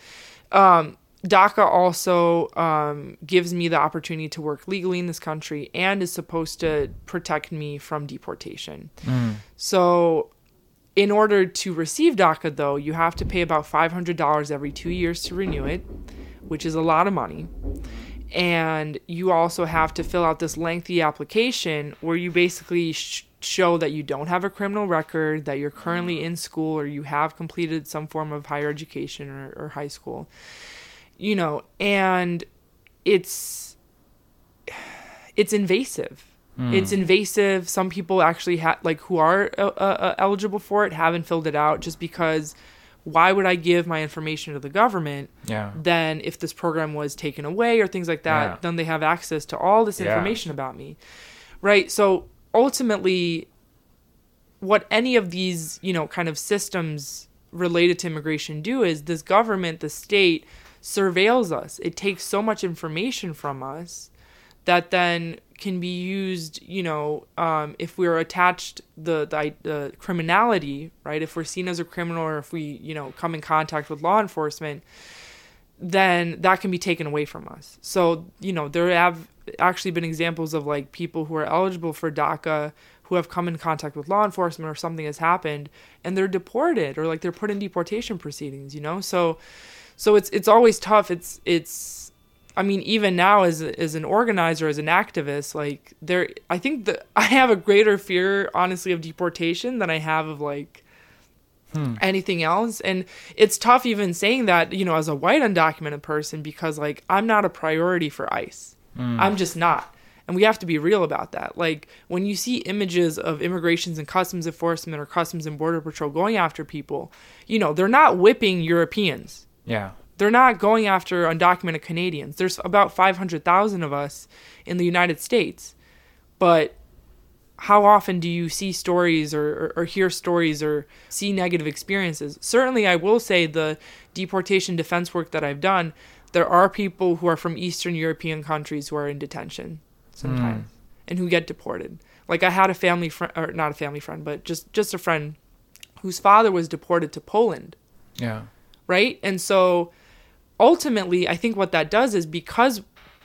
Um DACA also um, gives me the opportunity to work legally in this country and is supposed to protect me from deportation. So, in order to receive DACA, though, you have to pay about $500 every two years to renew it, which is a lot of money and you also have to fill out this lengthy application where you basically sh- show that you don't have a criminal record, that you're currently in school, or you have completed some form of higher education or, or high school. You know, and it's it's invasive. It's invasive. Some people actually ha- like who are uh, uh, eligible for it haven't filled it out just because why would I give my information to the government Yeah. then if this program was taken away or things like that, Yeah. then they have access to all this Yeah. information about me. Right? So ultimately what any of these, you know, kind of systems related to immigration do is this government, the state surveils us. It takes so much information from us that then can be used, you know, um, if we're attached the, the the criminality, right? If we're seen as a criminal or if we, you know, come in contact with law enforcement, then that can be taken away from us. So, you know, there have actually been examples of like people who are eligible for DACA who have come in contact with law enforcement or something has happened and they're deported or like they're put in deportation proceedings, you know? So so it's it's always tough. It's it's I mean, even now as as an organizer, as an activist, like there I think that I have a greater fear honestly of deportation than I have of like hmm. anything else. And it's tough even saying that you know as a white undocumented person because like i'm not a priority for ice. Hmm. I'm just not. And we have to be real about that. Like when you see images of immigrations and customs enforcement or customs and border patrol going after people you know they're not whipping europeans. Yeah. They're not going after undocumented Canadians. There's about 500,000 of us in the United States. But how often do you see stories or, or, or hear stories or see negative experiences? Certainly, I will say the deportation defense work that I've done, there are people who are from Eastern European countries who are in detention sometimes hmm. and who get deported. Like I had a family friend, or not a family friend, but just, just a friend whose father was deported to Poland Yeah. right? And so ultimately, I think what that does is because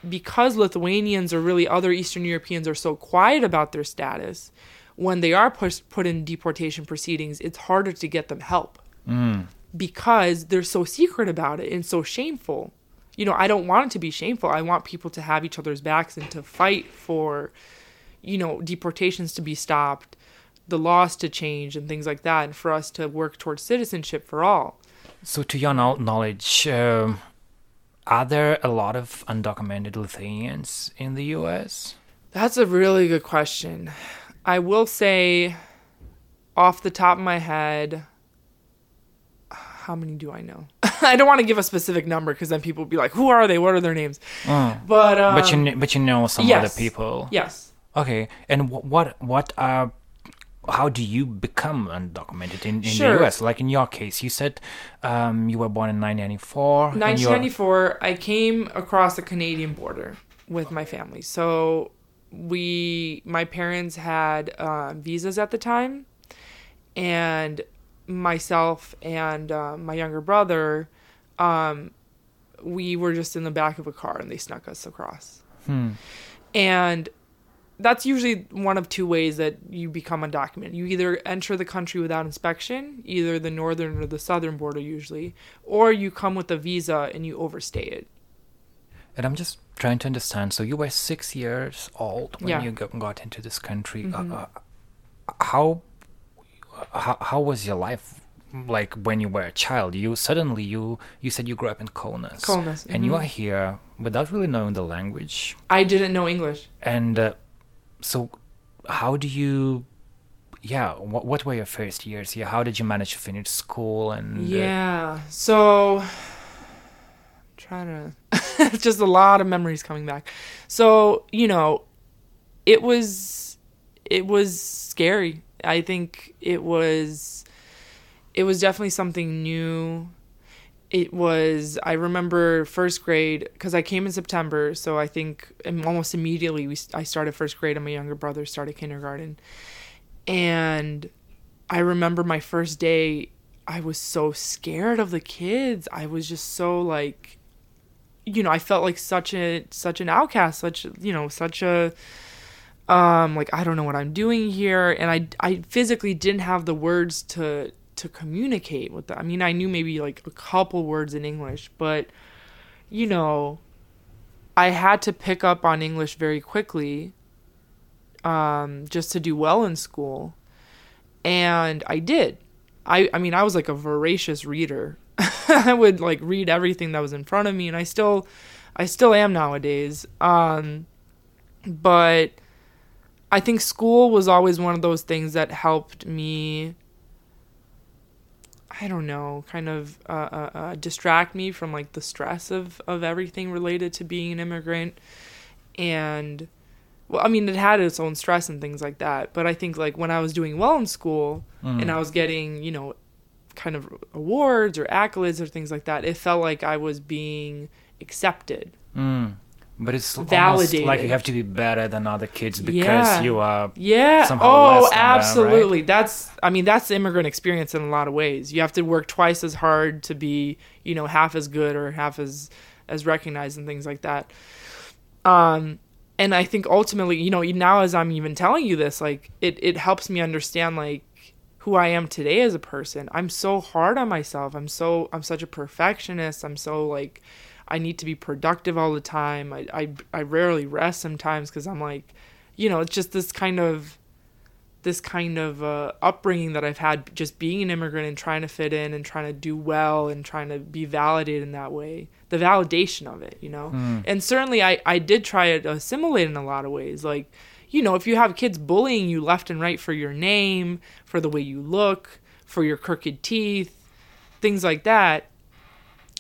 because Lithuanians or really other Eastern Europeans are so quiet about their status, when they are put put in deportation proceedings, it's harder to get them help mm. because they're so secret about it and so shameful. You know, I don't want it to be shameful. I want people to have each other's backs and to fight for, you know, deportations to be stopped, the laws to change, and things like that, and for us to work towards citizenship for all. So, to your knowledge, um, are there a lot of undocumented Lithuanians in the U.S.? That's a really good question. I will say, off the top of my head, how many do I know? I don't want to give a specific number because then people will be like, "Who are they? What are their names?" But um, but you but you know some yes. other people. yes, Okay, and wh- what what uh how do you become undocumented in, in Sure. the US? Like in your case, you said um, you were born in 1994. 1994, I came across the Canadian border with my family. So we, my parents had uh, visas at the time, and myself and uh, my younger brother, um, we were just in the back of a car and they snuck us across. And that's usually one of two ways that you become undocumented. You either enter the country without inspection, either the northern or the southern border usually, or you come with a visa and you overstay it. And I'm just trying to understand. So you were six years old when Yeah. Mm-hmm. you got, into this country. Uh, uh, how, how how was your life like when you were a child? You suddenly you you said you grew up in Kaunas, Kaunas, and you mhm. are here without really knowing the language. I didn't know English. And uh, so, how do you? Yeah, what what were your first years here? How did you manage to finish school? And uh, Yeah. So trying to just a lot of memories coming back. So, you know, it was it was scary. I think it was it was definitely something new. It was I remember first grade cuz I came in September, so I think almost immediately we I started first grade and my younger brother started kindergarten. And I remember my first day, I was so scared of the kids. I was just so like you know, I felt like such a such an outcast, such you know, such a um like I don't know what I'm doing here and I I physically didn't have the words to to communicate with them. I mean, I knew maybe like a couple words in English, but you know, I had to pick up on English very quickly um just to do well in school and I did. I I mean I was like a voracious reader. I would like read everything that was in front of me and I still I still am nowadays. Um but I think school was always one of those things that helped me. I don't know, kind of uh, uh, uh, distract me from like the stress of of everything related to being an immigrant, and well, I mean, it had its own stress and things like that. But I think like when I was doing well in school and I was getting, you know, kind of awards or accolades or things like that, it felt like I was being accepted. Mm. But it's almost Validated. like you have to be better than other kids because Yeah. you are. Yeah. Somehow oh, less than them, right? absolutely. That's I mean, that's the immigrant experience in a lot of ways. You have to work twice as hard to be, you know, half as good or half as as recognized and things like that. Um and I think ultimately, you know, now as I'm even telling you this, like it it helps me understand like who I am today as a person. I'm so hard on myself. I'm so I'm such a perfectionist. I'm so like I need to be productive all the time. I I, I rarely rest sometimes because I'm like, you know, it's just this kind of this kind of uh, upbringing that I've had just being an immigrant and trying to fit in and trying to do well and trying to be validated in that way. The validation of it, you know? And certainly I, I did try to assimilate in a lot of ways. Like, you know, if you have kids bullying you left and right for your name, for the way you look, for your crooked teeth, things like that,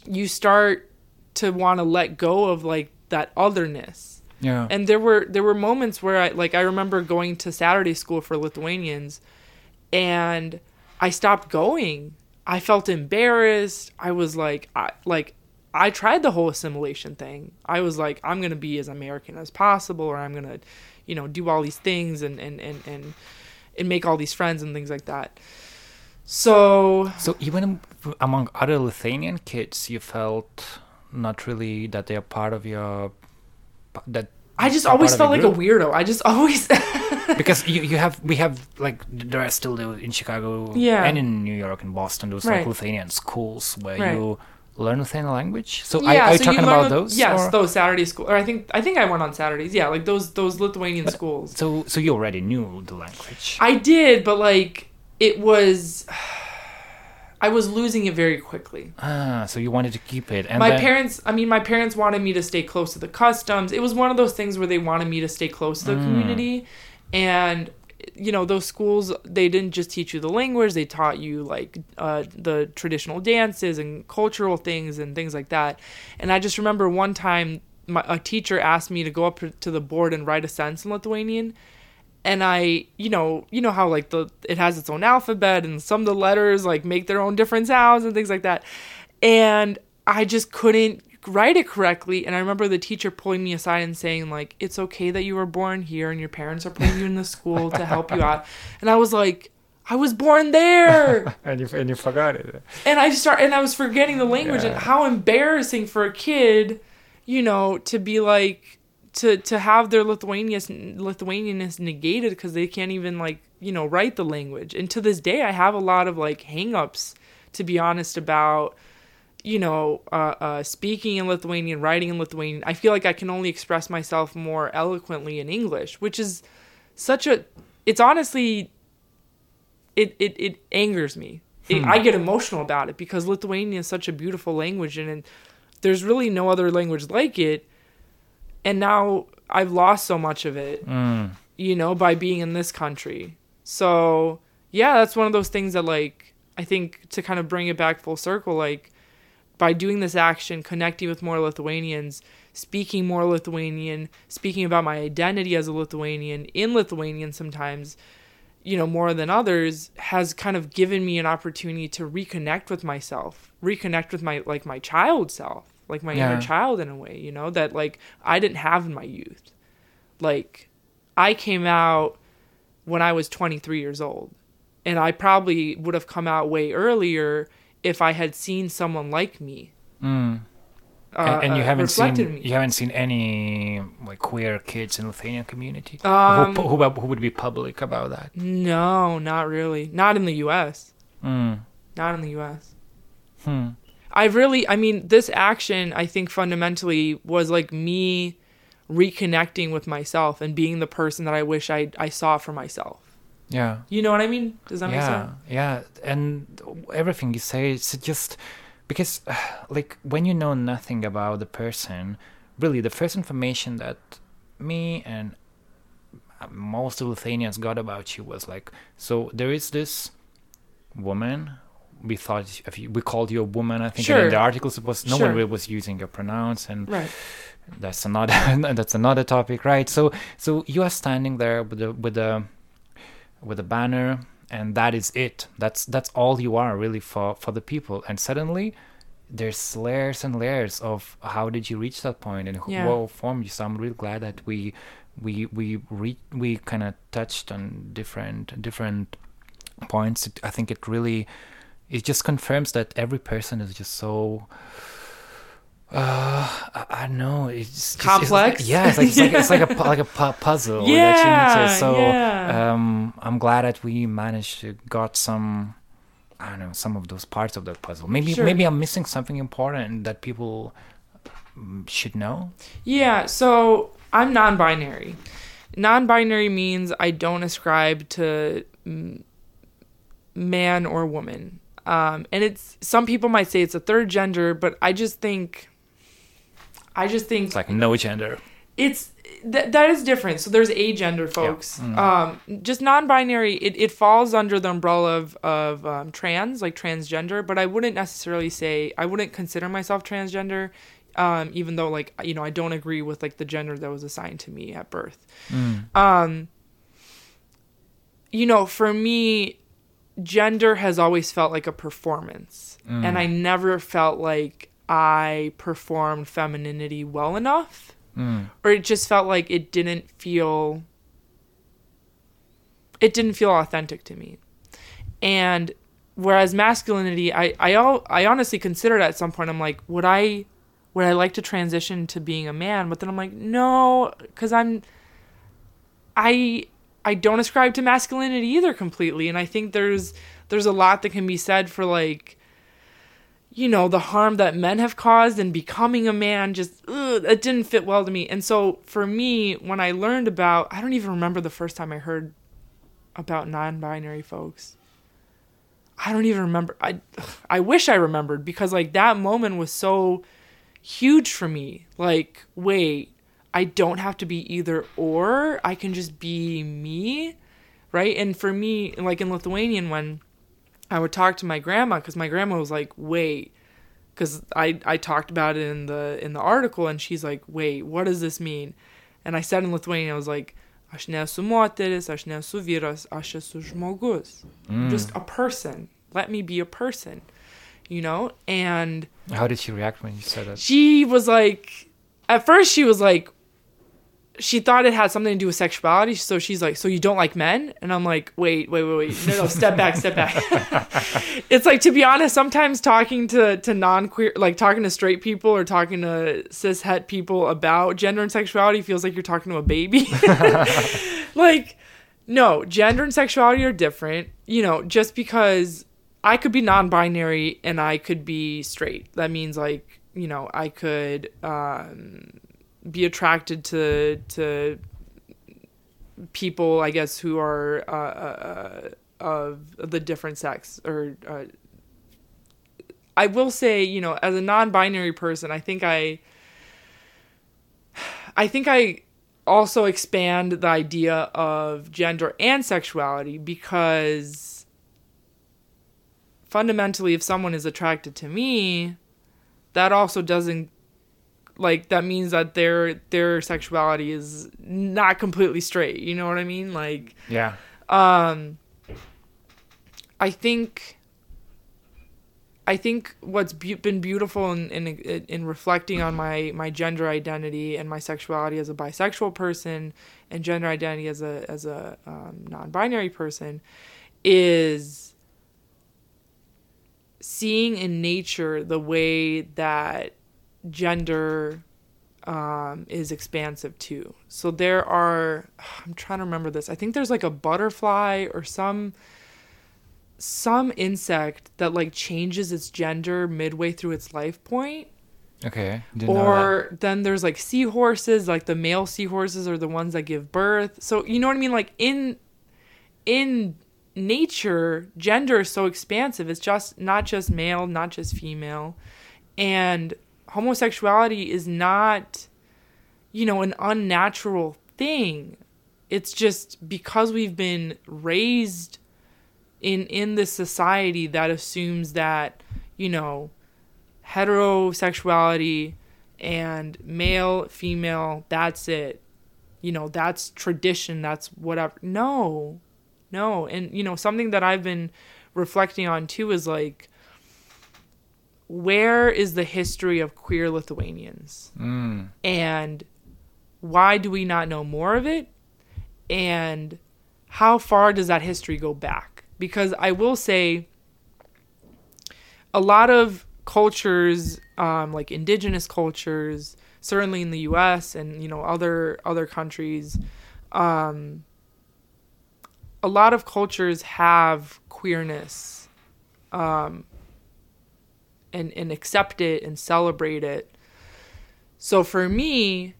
you start to want to let go of like that otherness Yeah. and there were there were moments where I like I remember going to Saturday school for Lithuanians and I stopped going. I felt embarrassed. I was like I like I tried the whole assimilation thing. I was like I'm going to be as American as possible or I'm going to you know do all these things and and and and and make all these friends and things like that. So So even among other Lithuanian kids, you felt not really that they are part of your that I just always felt like a weirdo. I just always because you you have we have like there are still in Chicago Yeah. and in New York and Boston those Right. like Lithuanian schools where Right. you learn Lithuanian language. So are, yeah, are you talking about those? Yes, or- those Saturday school. Or I think I think I went on Saturdays. Yeah, like those those Lithuanian schools. So so you already knew the language. I did, but like it was, I was losing it very quickly. ah, so you wanted to keep it. And my then, parents, I mean, my parents wanted me to stay close to the customs. It was one of those things where they wanted me to stay close to the Mm. community, and you know those schools they didn't just teach you the language they taught you like uh, the traditional dances and cultural things and things like that and i just remember one time my, a teacher asked me to go up to the board and write a sentence in lithuanian and I, you know, you know how like the it has its own alphabet and some of the letters like make their own different sounds and things like that. And I just couldn't write it correctly and I remember the teacher pulling me aside and saying like it's okay that you were born here and your parents are putting you in the school to help you out. And I was like I was born there. and you and you forgot it. and I just start and I was forgetting the language and how embarrassing for a kid, you know, to be like to to have their Lithuanian Lithuanianness negated because they can't even like you know write the language. And to this day, I have a lot of like hangups, to be honest, about you know uh, uh, speaking in Lithuanian, writing in Lithuanian. I feel like I can only express myself more eloquently in English, which is such a. It's honestly it it, it angers me. It, I get emotional about it because Lithuanian is such a beautiful language and, and there's really no other language like it. And now I've lost so much of it, Mm. you know, by being in this country. So, yeah, that's one of those things that like I think to kind of bring it back full circle like by doing this action, connecting with more Lithuanians, speaking more Lithuanian, speaking about my identity as a Lithuanian in Lithuanian sometimes, you know, more than others, has kind of given me an opportunity to reconnect with myself, reconnect with my like my child self, like my Yeah. inner child in a way, you know, that like I didn't have in my youth. Like I came out when I was 23 years old. And I probably would have come out way earlier if I had seen someone like me. Mm. Uh, and, and you uh, haven't seen me. you haven't seen any like queer kids in Lithuanian community Um, who, who who would be public about that. No, not really. Not in the U.S. Mm. Not in the U.S. Hmm. I really, I mean, this action, I think fundamentally was like me reconnecting with myself and being the person that I wish I, I saw for myself. Yeah. You know what I mean? Does that make sense? yeah, and everything you say, it's just because, like, when you know nothing about the person, really, the first information that me and uh, most of Lithuanians got about you was like, so there is this woman. We thought if you, we called you a woman. I think Sure. in the articles it was no Sure. one really was using your pronouns, and Right. that's another that's another topic, right? So so you are standing there with a with a with a banner, and that is it. That's that's all you are really for for the people. And suddenly, there's layers and layers of how did you reach that point and who Yeah. what formed you. So I'm really glad that we we we re- we kind of touched on different different points. I think it really it just confirms that every person is just so uh, I, I don't know. It's just, it's Complex? yeah, it's like it's like, it's like a like a pu- puzzle. that you need Yeah, to, so yeah. um, I'm glad that we managed to got some. I don't know some of those parts of that puzzle. Maybe Sure. maybe I'm missing something important that people mm, should know. Yeah, so I'm non binary. Non binary means I don't ascribe to man or woman. Um, and it's some people might say it's a third gender, but I just think I just think It's like no gender. it's th- that is different. So there's agender folks. Um, just non-binary. It, it falls under the umbrella of of um, trans, like transgender. But I wouldn't necessarily say I wouldn't consider myself transgender, um, even though like you know I don't agree with like the gender that was assigned to me at birth. Um, you know, for me, gender has always felt like a performance, and I never felt like I performed femininity well enough. Mm. or it just felt like it didn't feel it didn't feel authentic to me. And whereas masculinity i i, I honestly considered at some point i'm like would i would i like to transition to being a man? But then i'm like no because i'm i i don't ascribe to masculinity either completely and i think there's there's a lot that can be said for like you know the harm that men have caused and becoming a man just ugh, it didn't fit well to me. And so for me when i learned about i don't even remember the first time i heard about non-binary folks. I don't even remember i i wish i remembered because like that moment was so huge for me. Like wait i don't have to be either or i can just be me right and for me like in lithuanian when I would talk to my grandma because my grandma was like, "Wait," because I I talked about it in the in the article, and she's like, "Wait, what does this mean?" And I said in Lithuanian, I was like, "Aš nesu moteris, aš nesu vyras, aš esu žmogus, I'm just a person. Let me be a person." You know, and How did she react when you said that? she was like at first she was like she thought it had something to do with sexuality so she's like so you don't like men? And i'm like wait wait wait wait. No no step back step back. It's like to be honest sometimes talking to to non-queer like talking to straight people or talking to cis het people about gender and sexuality feels like you're talking to a baby. Like no gender and sexuality are different. You know just because i could be non-binary and i could be straight that means like you know i could um be attracted to to people i guess who are uh, uh, uh, of the different sex or uh, i will say you know as a non-binary person i think i i think i also expand the idea of gender and sexuality because fundamentally if someone is attracted to me that also doesn't like that means that their their sexuality is not completely straight you know what i mean like Yeah. um i think i think what's be- been beautiful in, in in reflecting on my my gender identity and my sexuality as a bisexual person and gender identity as a as a um, non-binary person is seeing in nature the way that gender um, is expansive too. So there are, I'm trying to remember this. I think there's like a butterfly or some some insect that like changes its gender midway through its life point. Okay. Didn't. Or then there's like seahorses, like the male seahorses are the ones that give birth. So you know what I mean? Like in in nature, gender is so expansive. It's just not just male, not just female. And homosexuality is not, you know, an unnatural thing. it's just because we've been raised in in this society that assumes that you know heterosexuality and male female that's it. You know that's tradition that's whatever. No no. And you know something that i've been reflecting on too is like where is the history of queer lithuanians Mm. and why do we not know more of it and how far does that history go back because i will say a lot of cultures um, like indigenous cultures certainly in the us and you know other other countries um, a lot of cultures have queerness um, and and accept it and celebrate it so for me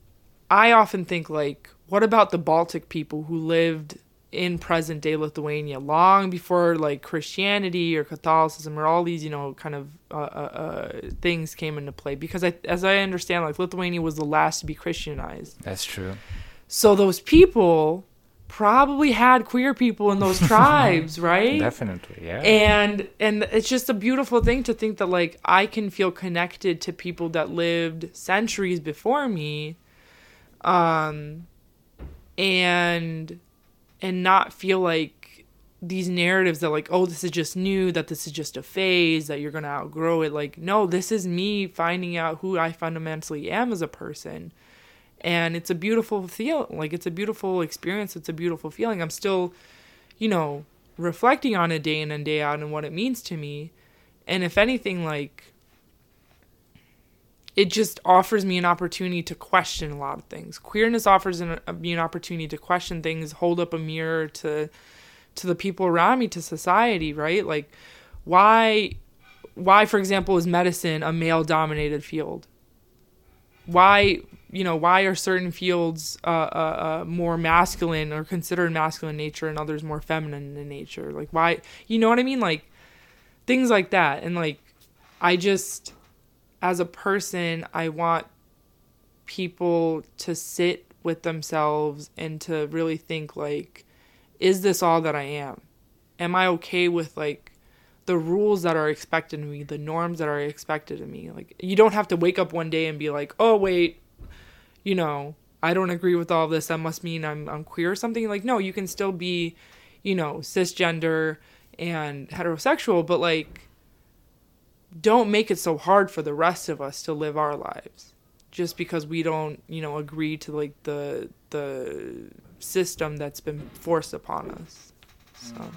I often think like, what about the Baltic people who lived in present day Lithuania long before like Christianity or Catholicism or all these you know kind of uh, uh, uh, things came into play? Because I, as I understand, like Lithuania was the last to be Christianized. That's true. So those people probably had queer people in those tribes, right? Definitely, yeah. and and it's just a beautiful thing to think that like i can feel connected to people that lived centuries before me um and and not feel like these narratives that like oh this is just new that this is just a phase that you're going to outgrow it like no this is me finding out who i fundamentally am as a person and it's a beautiful feel like it's a beautiful experience it's a beautiful feeling. I'm still you know reflecting on it day in and day out and what it means to me. And if anything like it just offers me an opportunity to question a lot of things. Queerness offers an, uh, me an opportunity to question things hold up a mirror to to the people around me to society right? Like why why for example is medicine a male dominated field? Why you know why are certain fields uh, uh, uh, more masculine or considered masculine in nature and others more feminine in nature? Like why you know what i mean? Like things like that. And like i just as a person i want people to sit with themselves and to really think like is this all that i am? Am i okay with like the rules that are expected of me the norms that are expected of me? Like you don't have to wake up one day and be like oh wait you know i don't agree with all this that must mean i'm i'm queer or something. Like no you can still be you know cisgender and heterosexual but like don't make it so hard for the rest of us to live our lives just because we don't you know agree to like the the system that's been forced upon us. So.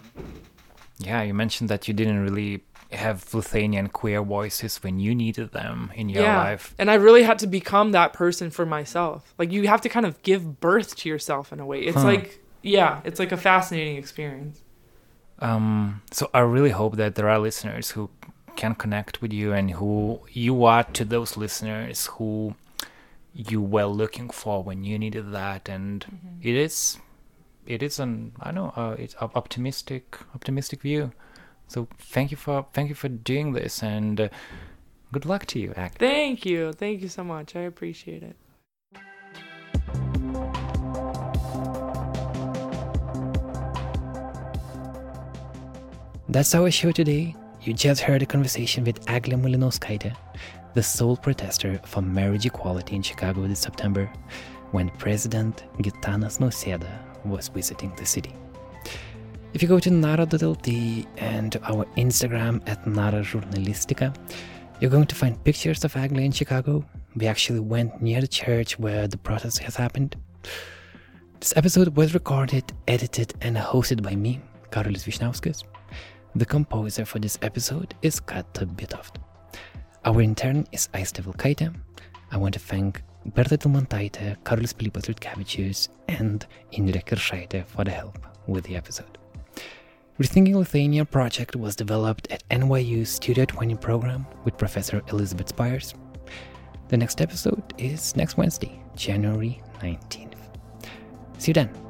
Yeah, you mentioned that you didn't really have Lithuanian queer voices when you needed them in your life. And I really had to become that person for myself. Like you have to kind of give birth to yourself in a way. It's Huh. like yeah, it's like a fascinating experience. Um, so I really hope that there are listeners who can connect with you and who you are to those listeners who you were looking for when you needed that. And it is, it is an I don't know, uh, it's optimistic, optimistic view. So thank you for thank you for doing this and uh, good luck to you. Act. Thank you. Thank you so much. I appreciate it. That's our show today. You just heard a conversation with Agle Mulinauskaite, the sole protester for marriage equality in Chicago this September, when President Gitanas Nausėda was visiting the city. If you go to nara.lt and our Instagram at Nara Journalistica, you're going to find pictures of Agle in Chicago. We actually went near the church where the protest has happened. This episode was recorded, edited, and hosted by me, Karolis Vyšniauskas. The composer for this episode is Kata Bitoft. Our intern is Aiste Vilkaitė. I want to thank Berta Tilmantaitė, Karolis Pilypas Liutkevičius, and Indrė Kiršaitė for the help with the episode. Rethinking Lithuania project was developed at NYU Studio 20 program with Professor Elizabeth Spiers. The next episode is next Wednesday, January 19th. See you then.